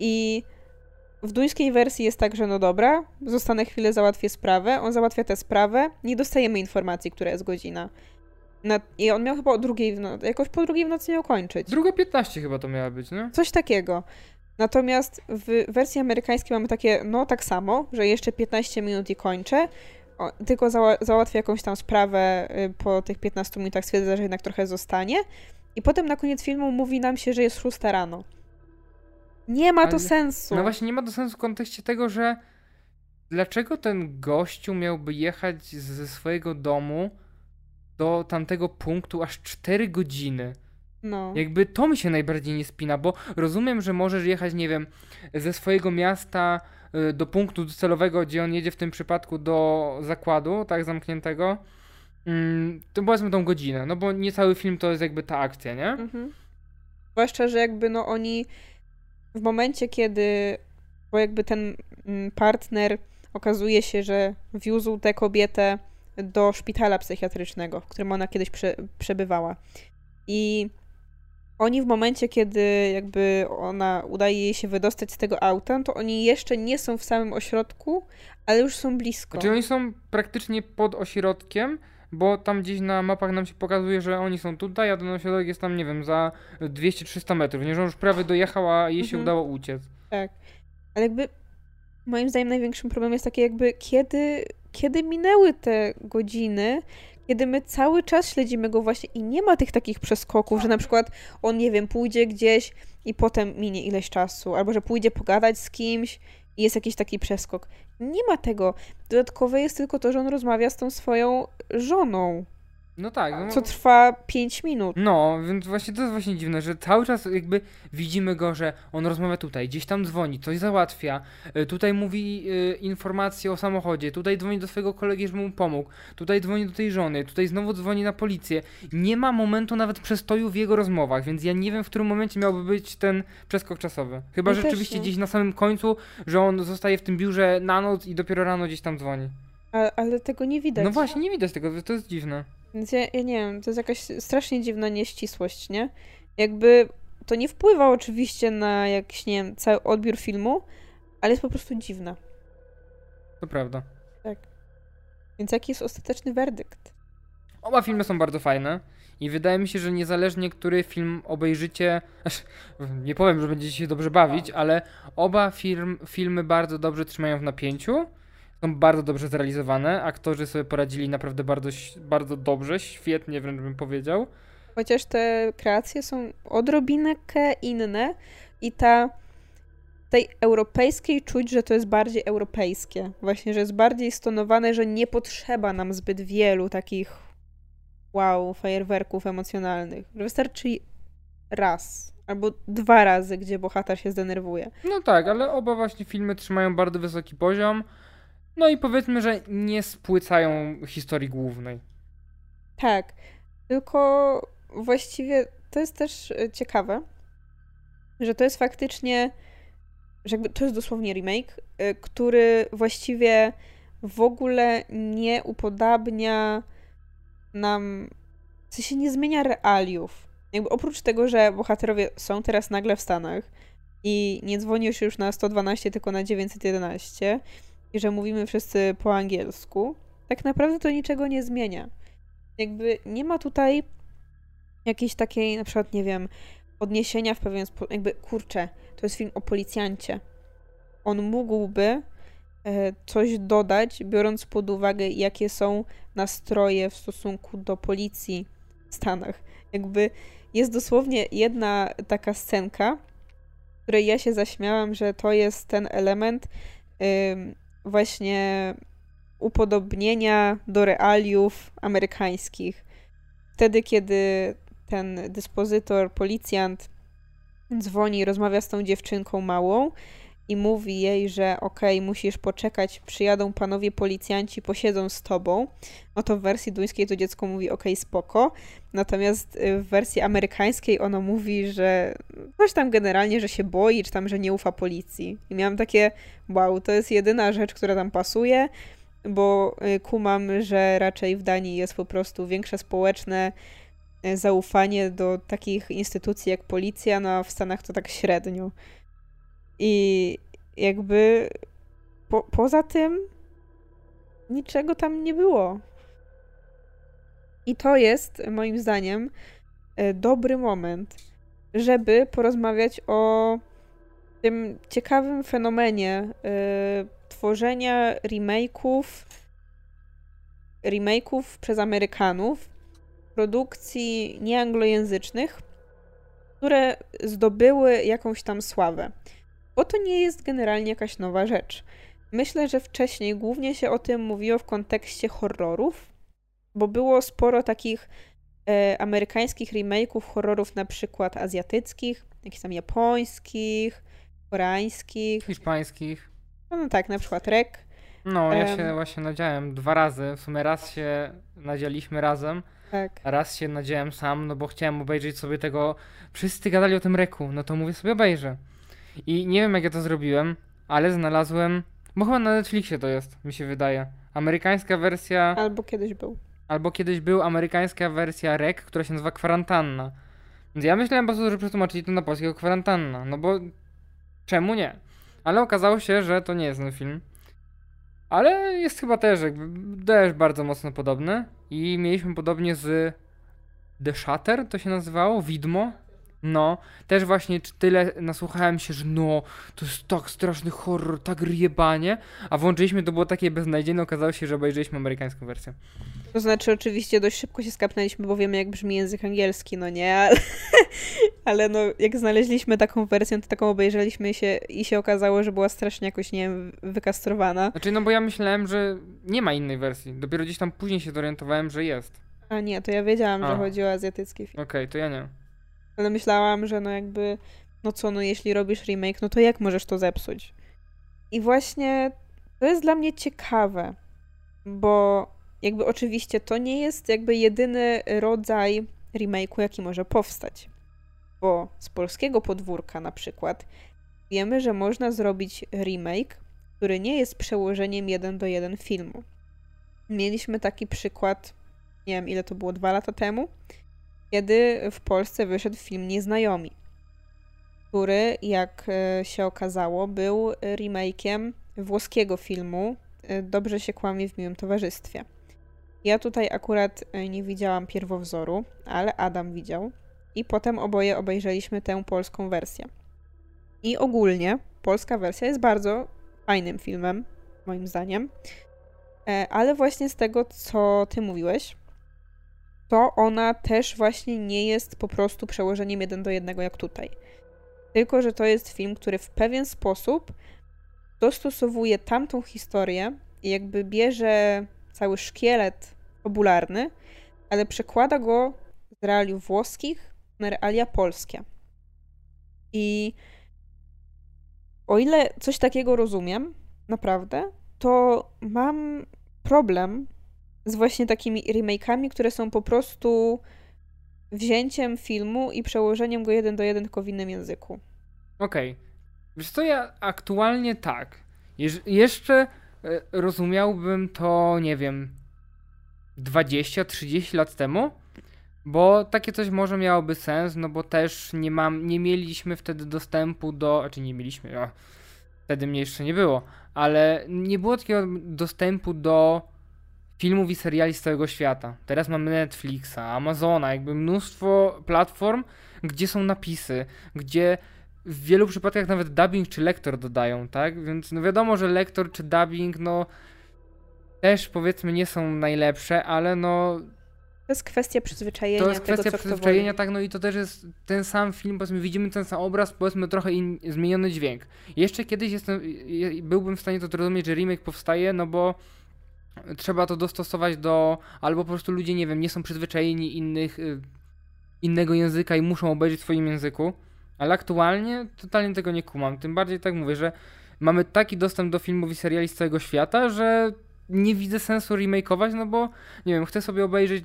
I w duńskiej wersji jest tak, że no dobra, zostanę chwilę, załatwię sprawę. On załatwia tę sprawę, nie dostajemy informacji, która jest godzina. Na, I on miał chyba o drugiej w nocy, jakoś po drugiej w nocy miał kończyć. Druga 15 chyba to miała być, nie? Coś takiego. Natomiast w wersji amerykańskiej mamy takie, no tak samo, że jeszcze 15 minut i kończę, tylko zała załatwię jakąś tam sprawę y, po tych 15 minutach, stwierdza, że jednak trochę zostanie. I potem na koniec filmu mówi nam się, że jest 6 rano. Nie ma to Ale- sensu. No właśnie nie ma to sensu w kontekście tego, że dlaczego ten gościu miałby jechać ze swojego domu do tamtego punktu aż 4 godziny? No. Jakby to mi się najbardziej nie spina, bo rozumiem, że możesz jechać, nie wiem, ze swojego miasta do punktu docelowego, gdzie on jedzie w tym przypadku do zakładu, tak, zamkniętego. Mm, To powiedzmy tą godzinę, no bo nie cały film to jest jakby ta akcja, nie? Mhm. Zwłaszcza, że jakby no oni w momencie, kiedy bo jakby ten mm, partner okazuje się, że wiózł tę kobietę do szpitala psychiatrycznego, w którym ona kiedyś prze, przebywała. I oni w momencie, kiedy jakby ona udaje jej się wydostać z tego auta, to oni jeszcze nie są w samym ośrodku, ale już są blisko. Znaczy oni są praktycznie pod ośrodkiem, bo tam gdzieś na mapach nam się pokazuje, że oni są tutaj, a ten ośrodek jest tam, nie wiem, za 200-300 metrów. Nie, że on już prawie dojechał, a jej się Mhm. udało uciec. Tak. Ale jakby moim zdaniem największym problemem jest takie jakby kiedy, kiedy minęły te godziny, kiedy my cały czas śledzimy go właśnie i nie ma tych takich przeskoków, że na przykład on, nie wiem, pójdzie gdzieś i potem minie ileś czasu, albo że pójdzie pogadać z kimś i jest jakiś taki przeskok. Nie ma tego. Dodatkowe jest tylko to, że on rozmawia z tą swoją żoną, No tak. No, co trwa 5 minut. No, więc właśnie to jest właśnie dziwne, że cały czas jakby widzimy go, że on rozmawia tutaj, gdzieś tam dzwoni, coś załatwia, y, tutaj mówi y, informacje o samochodzie, tutaj dzwoni do swojego kolegi, żeby mu pomógł, tutaj dzwoni do tej żony, tutaj znowu dzwoni na policję. Nie ma momentu nawet przestoju w jego rozmowach, więc ja nie wiem, w którym momencie miałby być ten przeskok czasowy. Chyba Ja rzeczywiście gdzieś na samym końcu, że on zostaje w tym biurze na noc i dopiero rano gdzieś tam dzwoni. A, ale tego nie widać. No właśnie, nie widać tego, to jest dziwne. Więc ja, ja nie wiem, to jest jakaś strasznie dziwna nieścisłość, nie? Jakby to nie wpływa oczywiście na jakiś, nie wiem, cały odbiór filmu, ale jest po prostu dziwna. To prawda. Więc jaki jest ostateczny werdykt? Oba filmy są bardzo fajne i wydaje mi się, że niezależnie który film obejrzycie, nie powiem, że będziecie się dobrze bawić, ale oba film, filmy bardzo dobrze trzymają w napięciu. Są bardzo dobrze zrealizowane. Aktorzy sobie poradzili naprawdę bardzo, bardzo dobrze, świetnie wręcz bym powiedział. Chociaż te kreacje są odrobinkę inne i ta tej europejskiej czuć, że to jest bardziej europejskie. Właśnie, że jest bardziej stonowane, że nie potrzeba nam zbyt wielu takich wow, fajerwerków emocjonalnych. Że wystarczy raz albo dwa razy, gdzie bohater się zdenerwuje. No tak, ale oba właśnie filmy trzymają bardzo wysoki poziom. No i powiedzmy, że nie spłycają historii głównej. Tak, tylko właściwie to jest też e, ciekawe, że to jest faktycznie, że jakby to jest dosłownie remake, e, który właściwie w ogóle nie upodabnia nam, w sensie nie zmienia realiów. Jakby oprócz tego, że bohaterowie są teraz nagle w Stanach i nie dzwoni się już na 112, tylko na 911 i że mówimy wszyscy po angielsku, tak naprawdę to niczego nie zmienia jakby nie ma tutaj jakiejś takiej, na przykład, nie wiem, odniesienia w pewien sposób, jakby, kurczę, to jest film o policjancie. On mógłby e, coś dodać, biorąc pod uwagę, jakie są nastroje w stosunku do policji w Stanach. Jakby jest dosłownie jedna taka scenka, której ja się zaśmiałam, że to jest ten element właśnie upodobnienia do realiów amerykańskich. Wtedy, kiedy ten dyspozytor, policjant dzwoni, rozmawia z tą dziewczynką małą i mówi jej, że okej, okay, musisz poczekać, przyjadą panowie policjanci, posiedzą z tobą, no to w wersji duńskiej to dziecko mówi okej, okay, spoko. Natomiast y, w wersji amerykańskiej ono mówi, że coś tam generalnie, że się boi, czy tam, że nie ufa policji. I miałam takie, wow, to jest jedyna rzecz, która tam pasuje, bo y, kumam, że raczej w Danii jest po prostu większe społeczne y, zaufanie do takich instytucji jak policja, no a w Stanach to tak średnio. I jakby po, poza tym niczego tam nie było. I to jest moim zdaniem e, dobry moment, żeby porozmawiać o tym ciekawym fenomenie y, tworzenia remake'ów remake'ów przez Amerykanów, produkcji nieanglojęzycznych, które zdobyły jakąś tam sławę bo to nie jest generalnie jakaś nowa rzecz. Myślę, że wcześniej głównie się o tym mówiło w kontekście horrorów, bo było sporo takich e, amerykańskich remake'ów horrorów, na przykład azjatyckich, jakichś tam japońskich, koreańskich. Hiszpańskich. No, no tak, na przykład Rek. No, ja um, się właśnie nadziałem dwa razy. W sumie raz się nadzieliśmy razem, tak. a raz się nadziałem sam, no bo chciałem obejrzeć sobie tego. Wszyscy gadali o tym Reku, no to mówię sobie obejrzę. I nie wiem jak ja to zrobiłem, ale znalazłem, bo chyba na Netflixie to jest, mi się wydaje. Amerykańska wersja. Albo kiedyś był. Albo kiedyś był amerykańska wersja REC, która się nazywa Kwarantanna. Więc ja myślałem po prostu, że przetłumaczyli to na polskiego Kwarantanna, no bo czemu nie? Ale okazało się, że to nie jest ten film. Ale jest chyba też, jakby, też bardzo mocno podobny. I mieliśmy podobnie z The Shutter, to się nazywało, Widmo. No, też właśnie tyle nasłuchałem się, że no, to jest tak straszny horror, tak riebanie, a włączyliśmy, to było takie beznadziejne, okazało się, że obejrzeliśmy amerykańską wersję. To znaczy, oczywiście dość szybko się skapnęliśmy, bo wiemy, jak brzmi język angielski, no nie, ale, ale no, jak znaleźliśmy taką wersję, to taką obejrzeliśmy się i się okazało, że była strasznie jakoś, nie wiem, wykastrowana. Znaczy, no bo ja myślałem, że nie ma innej wersji, dopiero gdzieś tam później się zorientowałem, że jest. A nie, to ja wiedziałam, a. że chodzi o azjatycki film. Okej, okay, to ja nie. Ale myślałam, że no jakby, no co, no jeśli robisz remake, no to jak możesz to zepsuć? I właśnie to jest dla mnie ciekawe, bo jakby oczywiście to nie jest jakby jedyny rodzaj remake'u, jaki może powstać. Bo z polskiego podwórka na przykład wiemy, że można zrobić remake, który nie jest przełożeniem jeden do jeden filmu. Mieliśmy taki przykład, nie wiem ile to było, dwa lata temu, kiedy w Polsce wyszedł film Nieznajomi, który, jak e, się okazało, był remake'iem włoskiego filmu e, Dobrze się kłamie w miłym towarzystwie. Ja tutaj akurat e, nie widziałam pierwowzoru, ale Adam widział i potem oboje obejrzeliśmy tę polską wersję. I ogólnie polska wersja jest bardzo fajnym filmem, moim zdaniem. Ale właśnie z tego, co ty mówiłeś, to ona też właśnie nie jest po prostu przełożeniem jeden do jednego jak tutaj. Tylko, że to jest film, który w pewien sposób dostosowuje tamtą historię i jakby bierze cały szkielet fabularny, ale przekłada go z realiów włoskich na realia polskie. I o ile coś takiego rozumiem, naprawdę, to mam problem z właśnie takimi remake'ami, które są po prostu wzięciem filmu i przełożeniem go jeden do jeden tylko w innym języku. Okej. Okay. Wiesz co, ja aktualnie tak. Jeż jeszcze e, rozumiałbym to, nie wiem, 20-30 lat temu, bo takie coś może miałoby sens, no bo też nie mam, nie mieliśmy wtedy dostępu do, znaczy nie mieliśmy, o, wtedy mnie jeszcze nie było, ale nie było takiego dostępu do filmów i seriali z całego świata. Teraz mamy Netflixa, Amazona, jakby mnóstwo platform, gdzie są napisy, gdzie w wielu przypadkach nawet dubbing czy lektor dodają, tak? Więc no wiadomo, że lektor czy dubbing, no też powiedzmy nie są najlepsze, ale no to jest kwestia przyzwyczajenia. To jest kwestia tego, przyzwyczajenia, tak, no i to też jest ten sam film, powiedzmy, widzimy ten sam obraz, powiedzmy, trochę in, zmieniony dźwięk. Jeszcze kiedyś jestem, byłbym w stanie to zrozumieć, że remake powstaje, no bo trzeba to dostosować do, albo po prostu ludzie, nie wiem, nie są przyzwyczajeni innych, y, innego języka i muszą obejrzeć w swoim języku. Ale aktualnie totalnie tego nie kumam. Tym bardziej tak mówię, że mamy taki dostęp do filmów i seriali z całego świata, że nie widzę sensu remakeować, no bo nie wiem, chcę sobie obejrzeć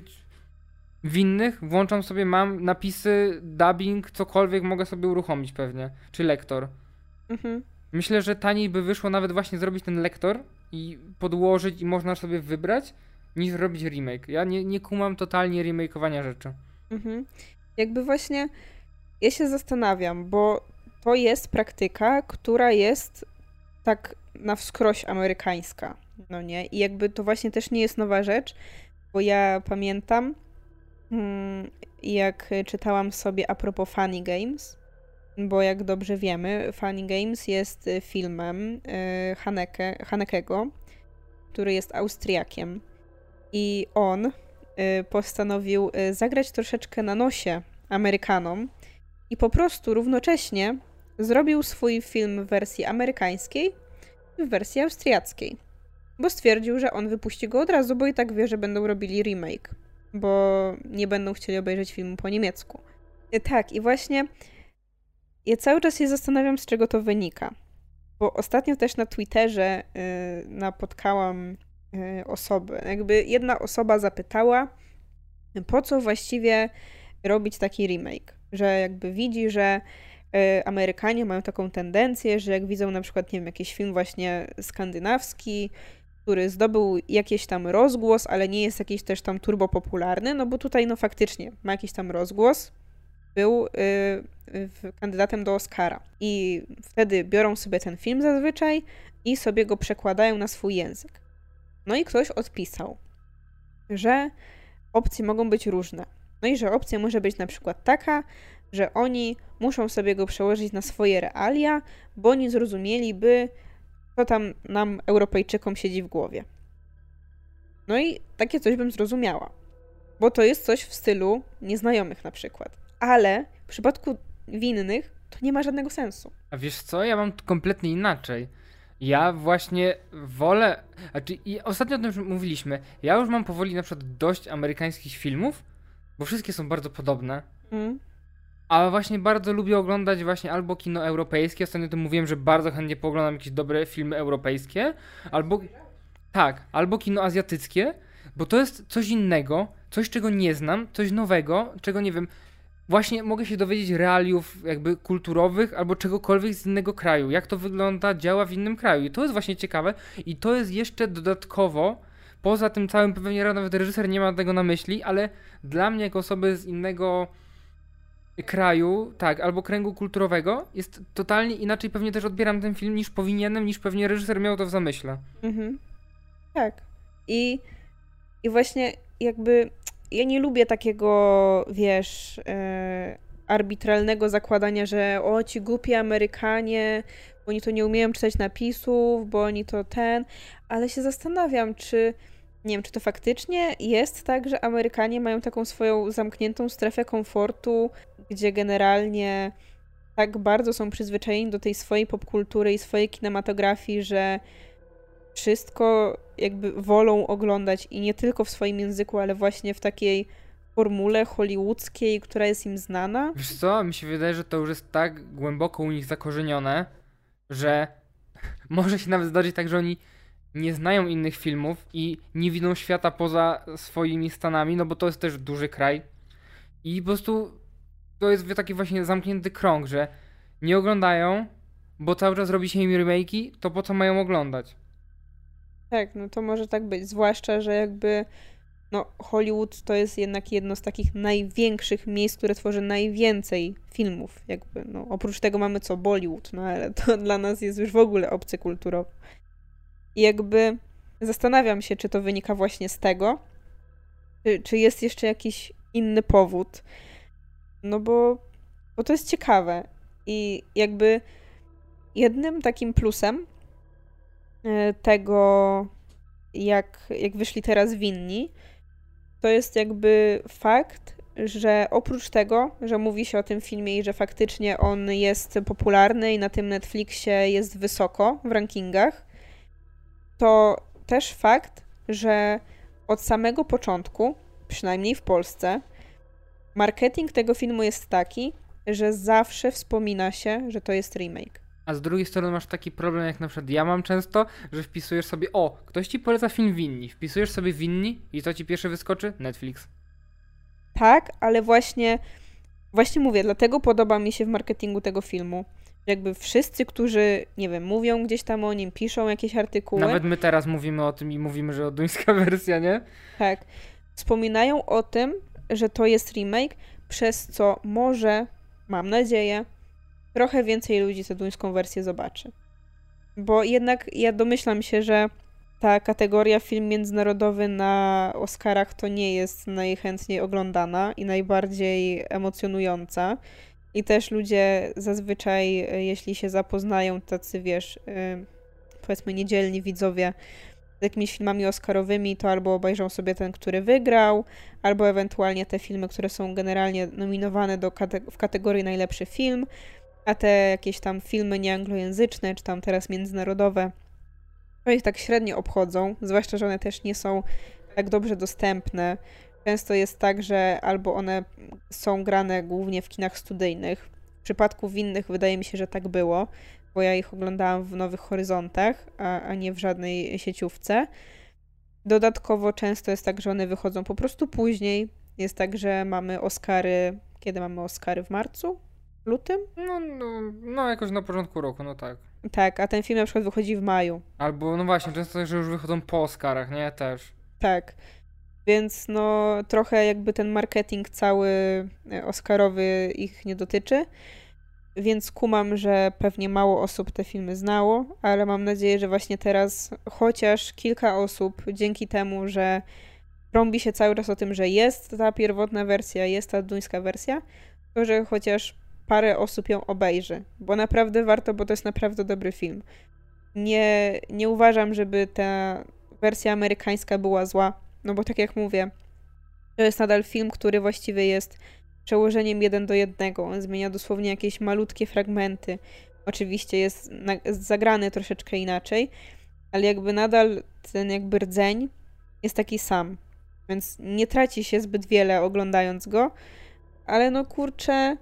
winnych, włączam sobie, mam napisy, dubbing, cokolwiek mogę sobie uruchomić pewnie, czy lektor. Mhm. Myślę, że taniej by wyszło nawet właśnie zrobić ten lektor i podłożyć i można sobie wybrać, niż robić remake. Ja nie, nie kumam totalnie remakeowania rzeczy. Mhm. Jakby właśnie ja się zastanawiam, bo to jest praktyka, która jest tak na wskroś amerykańska, no nie? I jakby to właśnie też nie jest nowa rzecz, bo ja pamiętam, mm, jak czytałam sobie a propos Funny Games, bo jak dobrze wiemy, Funny Games jest filmem e, Haneke, Hanekego, który jest Austriakiem. I on e, postanowił zagrać troszeczkę na nosie Amerykanom i po prostu równocześnie zrobił swój film w wersji amerykańskiej i w wersji austriackiej. Bo stwierdził, że on wypuści go od razu, bo i tak wie, że będą robili remake, bo nie będą chcieli obejrzeć filmu po niemiecku. Tak, i właśnie ja cały czas się zastanawiam, z czego to wynika. Bo ostatnio też na Twitterze yy, napotkałam yy, osobę. Jakby jedna osoba zapytała, po co właściwie robić taki remake że jakby widzi, że e, Amerykanie mają taką tendencję, że jak widzą na przykład, nie wiem, jakiś film właśnie skandynawski, który zdobył jakiś tam rozgłos, ale nie jest jakiś też tam turbo popularny, no bo tutaj no faktycznie ma jakiś tam rozgłos, był y, kandydatem do Oscara. I wtedy biorą sobie ten film zazwyczaj i sobie go przekładają na swój język. No i ktoś odpisał, że opcje mogą być różne. No i że opcja może być na przykład taka, że oni muszą sobie go przełożyć na swoje realia, bo nie zrozumieliby, co tam nam, Europejczykom, siedzi w głowie. No i takie coś bym zrozumiała, bo to jest coś w stylu nieznajomych na przykład. Ale w przypadku winnych to nie ma żadnego sensu. A wiesz co, ja mam kompletnie inaczej. Ja właśnie wolę. Znaczy, i ostatnio o tym mówiliśmy. Ja już mam powoli na przykład dość amerykańskich filmów, bo wszystkie są bardzo podobne. Mm. Ale właśnie bardzo lubię oglądać właśnie albo kino europejskie, ostatnio to mówiłem, że bardzo chętnie pooglądam jakieś dobre filmy europejskie, albo tak, albo kino azjatyckie, bo to jest coś innego, coś czego nie znam, coś nowego, czego nie wiem. Właśnie mogę się dowiedzieć realiów jakby kulturowych albo czegokolwiek z innego kraju, jak to wygląda, działa w innym kraju. I to jest właśnie ciekawe i to jest jeszcze dodatkowo Poza tym całym pewnie nawet reżyser nie ma tego na myśli, ale dla mnie jako osoby z innego kraju, tak, albo kręgu kulturowego, jest totalnie inaczej pewnie też odbieram ten film niż powinienem, niż pewnie reżyser miał to w zamyśle. Mhm. Tak. I, I właśnie jakby ja nie lubię takiego, wiesz, e, arbitralnego zakładania, że o ci głupi Amerykanie, bo oni to nie umieją czytać napisów, bo oni to ten, ale się zastanawiam, czy nie wiem, czy to faktycznie jest tak, że Amerykanie mają taką swoją zamkniętą strefę komfortu, gdzie generalnie tak bardzo są przyzwyczajeni do tej swojej popkultury i swojej kinematografii, że wszystko jakby wolą oglądać i nie tylko w swoim języku, ale właśnie w takiej formule hollywoodzkiej, która jest im znana. Wiesz co, mi się wydaje, że to już jest tak głęboko u nich zakorzenione, że może się nawet zdarzyć tak, że oni nie znają innych filmów i nie widzą świata poza swoimi stanami, no bo to jest też duży kraj. I po prostu to jest taki właśnie zamknięty krąg, że nie oglądają, bo cały czas robi się im remake'i, to po co mają oglądać? Tak, no to może tak być. Zwłaszcza, że jakby no, Hollywood to jest jednak jedno z takich największych miejsc, które tworzy najwięcej filmów. Jakby, no, oprócz tego mamy co Bollywood, no ale to dla nas jest już w ogóle obcy kulturowo. I jakby zastanawiam się, czy to wynika właśnie z tego, czy, czy jest jeszcze jakiś inny powód. No bo, bo to jest ciekawe. I jakby jednym takim plusem tego, jak, jak wyszli teraz winni, to jest jakby fakt, że oprócz tego, że mówi się o tym filmie i że faktycznie on jest popularny i na tym Netflixie jest wysoko w rankingach, to też fakt, że od samego początku, przynajmniej w Polsce, marketing tego filmu jest taki, że zawsze wspomina się, że to jest remake. A z drugiej strony masz taki problem, jak na przykład ja mam często, że wpisujesz sobie, o, ktoś ci poleca film Winni. Wpisujesz sobie Winni i co ci pierwsze wyskoczy? Netflix. Tak, ale właśnie, właśnie mówię, dlatego podoba mi się w marketingu tego filmu. Jakby wszyscy, którzy, nie wiem, mówią gdzieś tam o nim, piszą jakieś artykuły. Nawet my teraz mówimy o tym i mówimy, że duńska wersja, nie? Tak. Wspominają o tym, że to jest remake, przez co może, mam nadzieję, trochę więcej ludzi tę duńską wersję zobaczy. Bo jednak ja domyślam się, że ta kategoria film międzynarodowy na Oscarach to nie jest najchętniej oglądana i najbardziej emocjonująca. I też ludzie zazwyczaj, jeśli się zapoznają, tacy wiesz, y, powiedzmy niedzielni widzowie z jakimiś filmami Oscarowymi, to albo obejrzą sobie ten, który wygrał, albo ewentualnie te filmy, które są generalnie nominowane do kate w kategorii najlepszy film, a te jakieś tam filmy nieanglojęzyczne, czy tam teraz międzynarodowe, to ich tak średnio obchodzą, zwłaszcza, że one też nie są tak dobrze dostępne. Często jest tak, że albo one są grane głównie w kinach studyjnych. W przypadku winnych wydaje mi się, że tak było, bo ja ich oglądałam w Nowych Horyzontach, a, a nie w żadnej sieciówce. Dodatkowo często jest tak, że one wychodzą po prostu później. Jest tak, że mamy Oscary. Kiedy mamy Oscary? W marcu? Lutym? No, no, no jakoś na początku roku, no tak. Tak, a ten film na przykład wychodzi w maju. Albo, no właśnie, często, że już wychodzą po Oscarach, nie? Też. Tak. Więc no trochę jakby ten marketing cały e, Oscarowy ich nie dotyczy. Więc kumam, że pewnie mało osób te filmy znało, ale mam nadzieję, że właśnie teraz chociaż kilka osób dzięki temu, że rąbi się cały czas o tym, że jest ta pierwotna wersja, jest ta duńska wersja, to że chociaż parę osób ją obejrzy, bo naprawdę warto, bo to jest naprawdę dobry film. Nie, nie uważam, żeby ta wersja amerykańska była zła, no bo tak jak mówię, to jest nadal film, który właściwie jest przełożeniem jeden do jednego. On zmienia dosłownie jakieś malutkie fragmenty. Oczywiście jest, zagrany troszeczkę inaczej, ale jakby nadal ten jakby rdzeń jest taki sam. Więc nie traci się zbyt wiele oglądając go, ale no kurczę,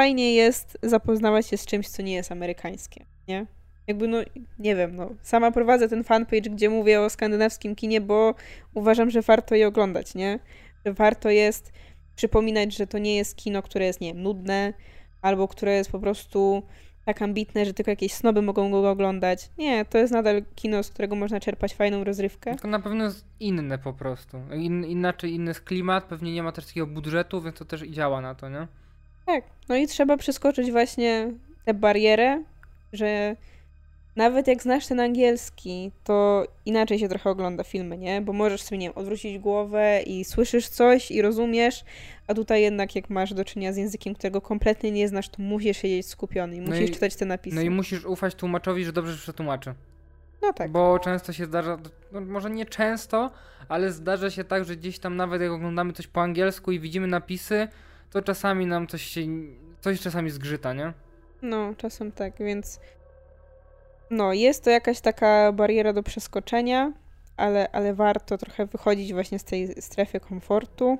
fajnie jest zapoznawać się z czymś, co nie jest amerykańskie, nie? Jakby, no, nie wiem, no, sama prowadzę ten fanpage, gdzie mówię o skandynawskim kinie, bo uważam, że warto je oglądać, nie? Że warto jest przypominać, że to nie jest kino, które jest, nie wiem, nudne, albo które jest po prostu tak ambitne, że tylko jakieś snoby mogą go oglądać. Nie, to jest nadal kino, z którego można czerpać fajną rozrywkę. Tylko na pewno jest inne po prostu. In, inaczej inny jest klimat, pewnie nie ma też takiego budżetu, więc to też działa na to, nie? Tak, no i trzeba przeskoczyć właśnie tę barierę, że nawet jak znasz ten angielski, to inaczej się trochę ogląda filmy, nie? Bo możesz sobie, nie wiem, odwrócić głowę i słyszysz coś i rozumiesz, a tutaj jednak jak masz do czynienia z językiem, którego kompletnie nie znasz, to musisz siedzieć skupiony i musisz no i, czytać te napisy. No i musisz ufać tłumaczowi, że dobrze przetłumaczy. No tak. Bo często się zdarza, no może nie często, ale zdarza się tak, że gdzieś tam nawet jak oglądamy coś po angielsku i widzimy napisy, to czasami nam coś się, coś czasami zgrzyta, nie? No, czasem tak, więc no, jest to jakaś taka bariera do przeskoczenia, ale, ale warto trochę wychodzić właśnie z tej strefy komfortu.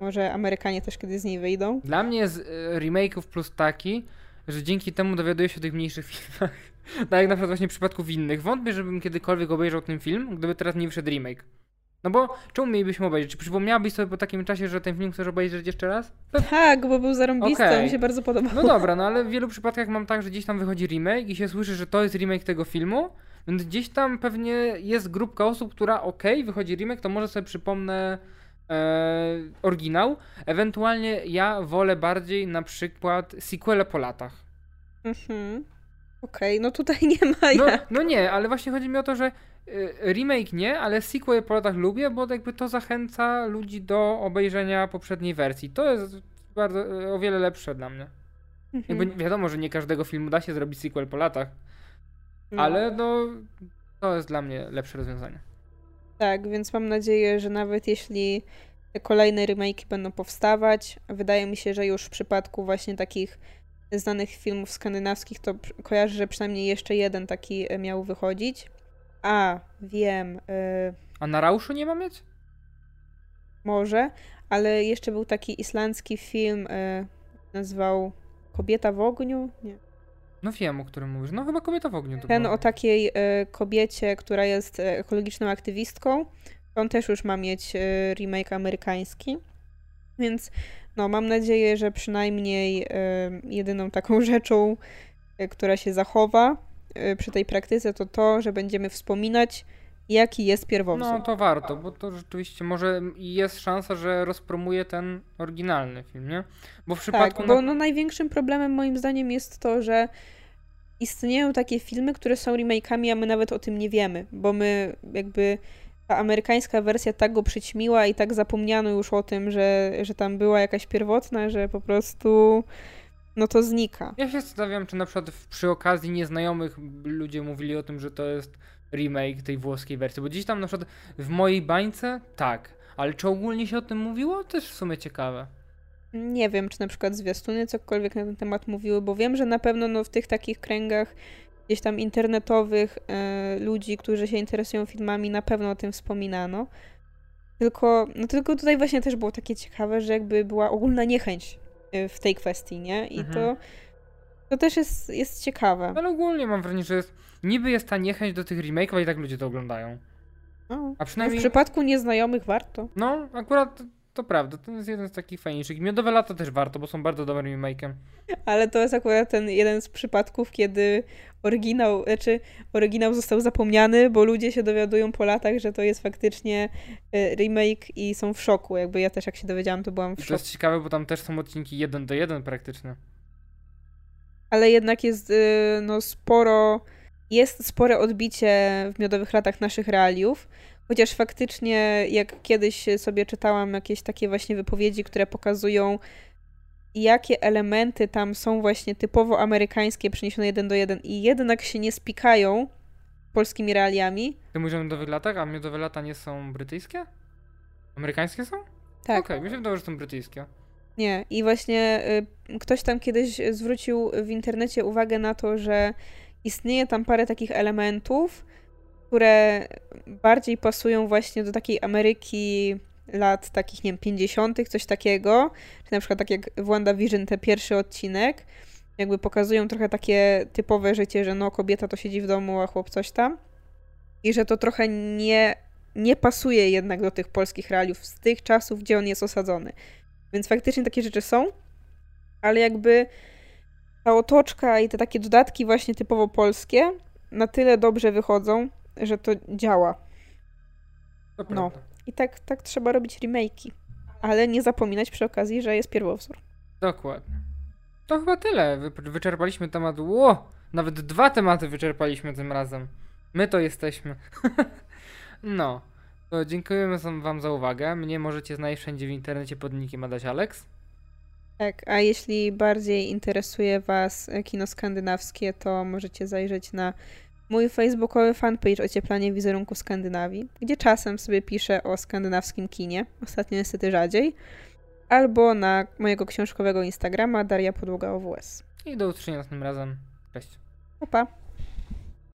Może Amerykanie też kiedyś z niej wyjdą. Dla mnie jest remake'ów plus taki, że dzięki temu dowiaduję się o tych mniejszych filmach. tak jak na przykład właśnie w przypadku winnych. Wątpię, żebym kiedykolwiek obejrzał ten film, gdyby teraz nie wyszedł remake. No bo czemu mielibyśmy obejrzeć? Czy przypomniałabyś sobie po takim czasie, że ten film chcesz obejrzeć jeszcze raz? Tak, bo był zarąbisty, okay. mi się bardzo podobał. No dobra, no ale w wielu przypadkach mam tak, że gdzieś tam wychodzi remake i się słyszy, że to jest remake tego filmu, więc gdzieś tam pewnie jest grupka osób, która okej, okay, wychodzi remake, to może sobie przypomnę e, oryginał. Ewentualnie ja wolę bardziej na przykład sequele po latach. Mhm. Okej, okay, no tutaj nie ma no, jak. No nie, ale właśnie chodzi mi o to, że remake nie, ale sequel po latach lubię, bo jakby to zachęca ludzi do obejrzenia poprzedniej wersji. To jest bardzo, y, o wiele lepsze dla mnie. Mhm. Jakby wiadomo, że nie każdego filmu da się zrobić sequel po latach, no. ale no, to jest dla mnie lepsze rozwiązanie. Tak, więc mam nadzieję, że nawet jeśli te kolejne remake będą powstawać, wydaje mi się, że już w przypadku właśnie takich znanych filmów skandynawskich, to kojarzę, że przynajmniej jeszcze jeden taki miał wychodzić. A, wiem. Y... A na Rauszu nie ma mieć? Może, ale jeszcze był taki islandzki film, y... nazywał Kobieta w ogniu? Nie. No wiem, o którym mówisz. No chyba Kobieta w ogniu to Ten była. o takiej e, kobiecie, która jest e, ekologiczną aktywistką. On też już ma mieć e, remake amerykański. Więc no, mam nadzieję, że przynajmniej e, jedyną taką rzeczą, która się zachowa przy tej praktyce, to to, że będziemy wspominać, jaki jest pierwowzór. No to warto, bo to rzeczywiście może jest szansa, że rozpromuje ten oryginalny film, nie? Bo w przypadku... Tak, bo no, największym problemem moim zdaniem jest to, że istnieją takie filmy, które są remake'ami, a my nawet o tym nie wiemy, bo my jakby ta amerykańska wersja tak go przyćmiła i tak zapomniano już o tym, że, że tam była jakaś pierwotna, że po prostu no to znika. Ja się zastanawiam, czy na przykład przy okazji nieznajomych ludzie mówili o tym, że to jest remake tej włoskiej wersji, bo gdzieś tam na przykład w mojej bańce tak, ale czy ogólnie się o tym mówiło? Też w sumie ciekawe. Nie wiem, czy na przykład zwiastuny cokolwiek na ten temat mówiły, bo wiem, że na pewno no, w tych takich kręgach gdzieś tam internetowych e, ludzi, którzy się interesują filmami, na pewno o tym wspominano. Tylko, no tylko tutaj właśnie też było takie ciekawe, że jakby była ogólna niechęć w tej kwestii, nie? I Mhm. to, to też jest, jest ciekawe. Ale ogólnie mam wrażenie, że jest, niby jest ta niechęć do tych remake'ów, i tak ludzie to oglądają. O, A w przynajmniej, przypadku nieznajomych warto. no akurat to, to prawda, to jest jeden z takich fajniejszych. Miodowe lata też warto, bo są bardzo dobrym remake'em. Ale to jest akurat ten jeden z przypadków, kiedy oryginał, znaczy oryginał został zapomniany, bo ludzie się dowiadują po latach, że to jest faktycznie e, remake i są w szoku. Jakby ja też jak się dowiedziałam, to byłam I w to szoku. jest ciekawe, bo tam też są odcinki 1 do 1 praktycznie. Ale jednak jest y, no sporo, jest spore odbicie w miodowych latach naszych realiów. Chociaż faktycznie, jak kiedyś sobie czytałam jakieś takie właśnie wypowiedzi, które pokazują, jakie elementy tam są właśnie typowo amerykańskie, przeniesione jeden do jeden i jednak się nie spikają polskimi realiami. Ty mówisz o miodowych latach, a miodowe lata nie są brytyjskie? Amerykańskie są? Tak, Okej, mi się wydawało, że są brytyjskie. nie. I właśnie y, ktoś tam kiedyś zwrócił w internecie uwagę na to, że istnieje tam parę takich elementów, które bardziej pasują właśnie do takiej Ameryki lat takich, nie wiem, 50., coś takiego. Czy na przykład tak jak w WandaVision, ten pierwszy odcinek, jakby pokazują trochę takie typowe życie, że no kobieta to siedzi w domu, a chłop coś tam. I że to trochę nie, nie pasuje jednak do tych polskich realiów z tych czasów, gdzie on jest osadzony. Więc faktycznie takie rzeczy są, ale jakby ta otoczka i te takie dodatki właśnie typowo polskie na tyle dobrze wychodzą, że to działa. No. I tak, tak trzeba robić remake'i. Ale nie zapominać przy okazji, że jest pierwowzór. Dokładnie. To chyba tyle. Wy- Wyczerpaliśmy temat. Ło! Nawet dwa tematy wyczerpaliśmy tym razem. My to jesteśmy. no. To dziękujemy wam- za uwagę. Mnie możecie znaleźć wszędzie w internecie pod nickiem Adaś Alex. Tak, a jeśli bardziej interesuje Was kino skandynawskie, to możecie zajrzeć na mój facebookowy fanpage Ocieplanie wizerunku Skandynawii, gdzie czasem sobie piszę o skandynawskim kinie, ostatnio niestety rzadziej, albo na mojego książkowego Instagrama Daria Podłoga OWS. I do usłyszenia następnym razem. Cześć. Pa, pa.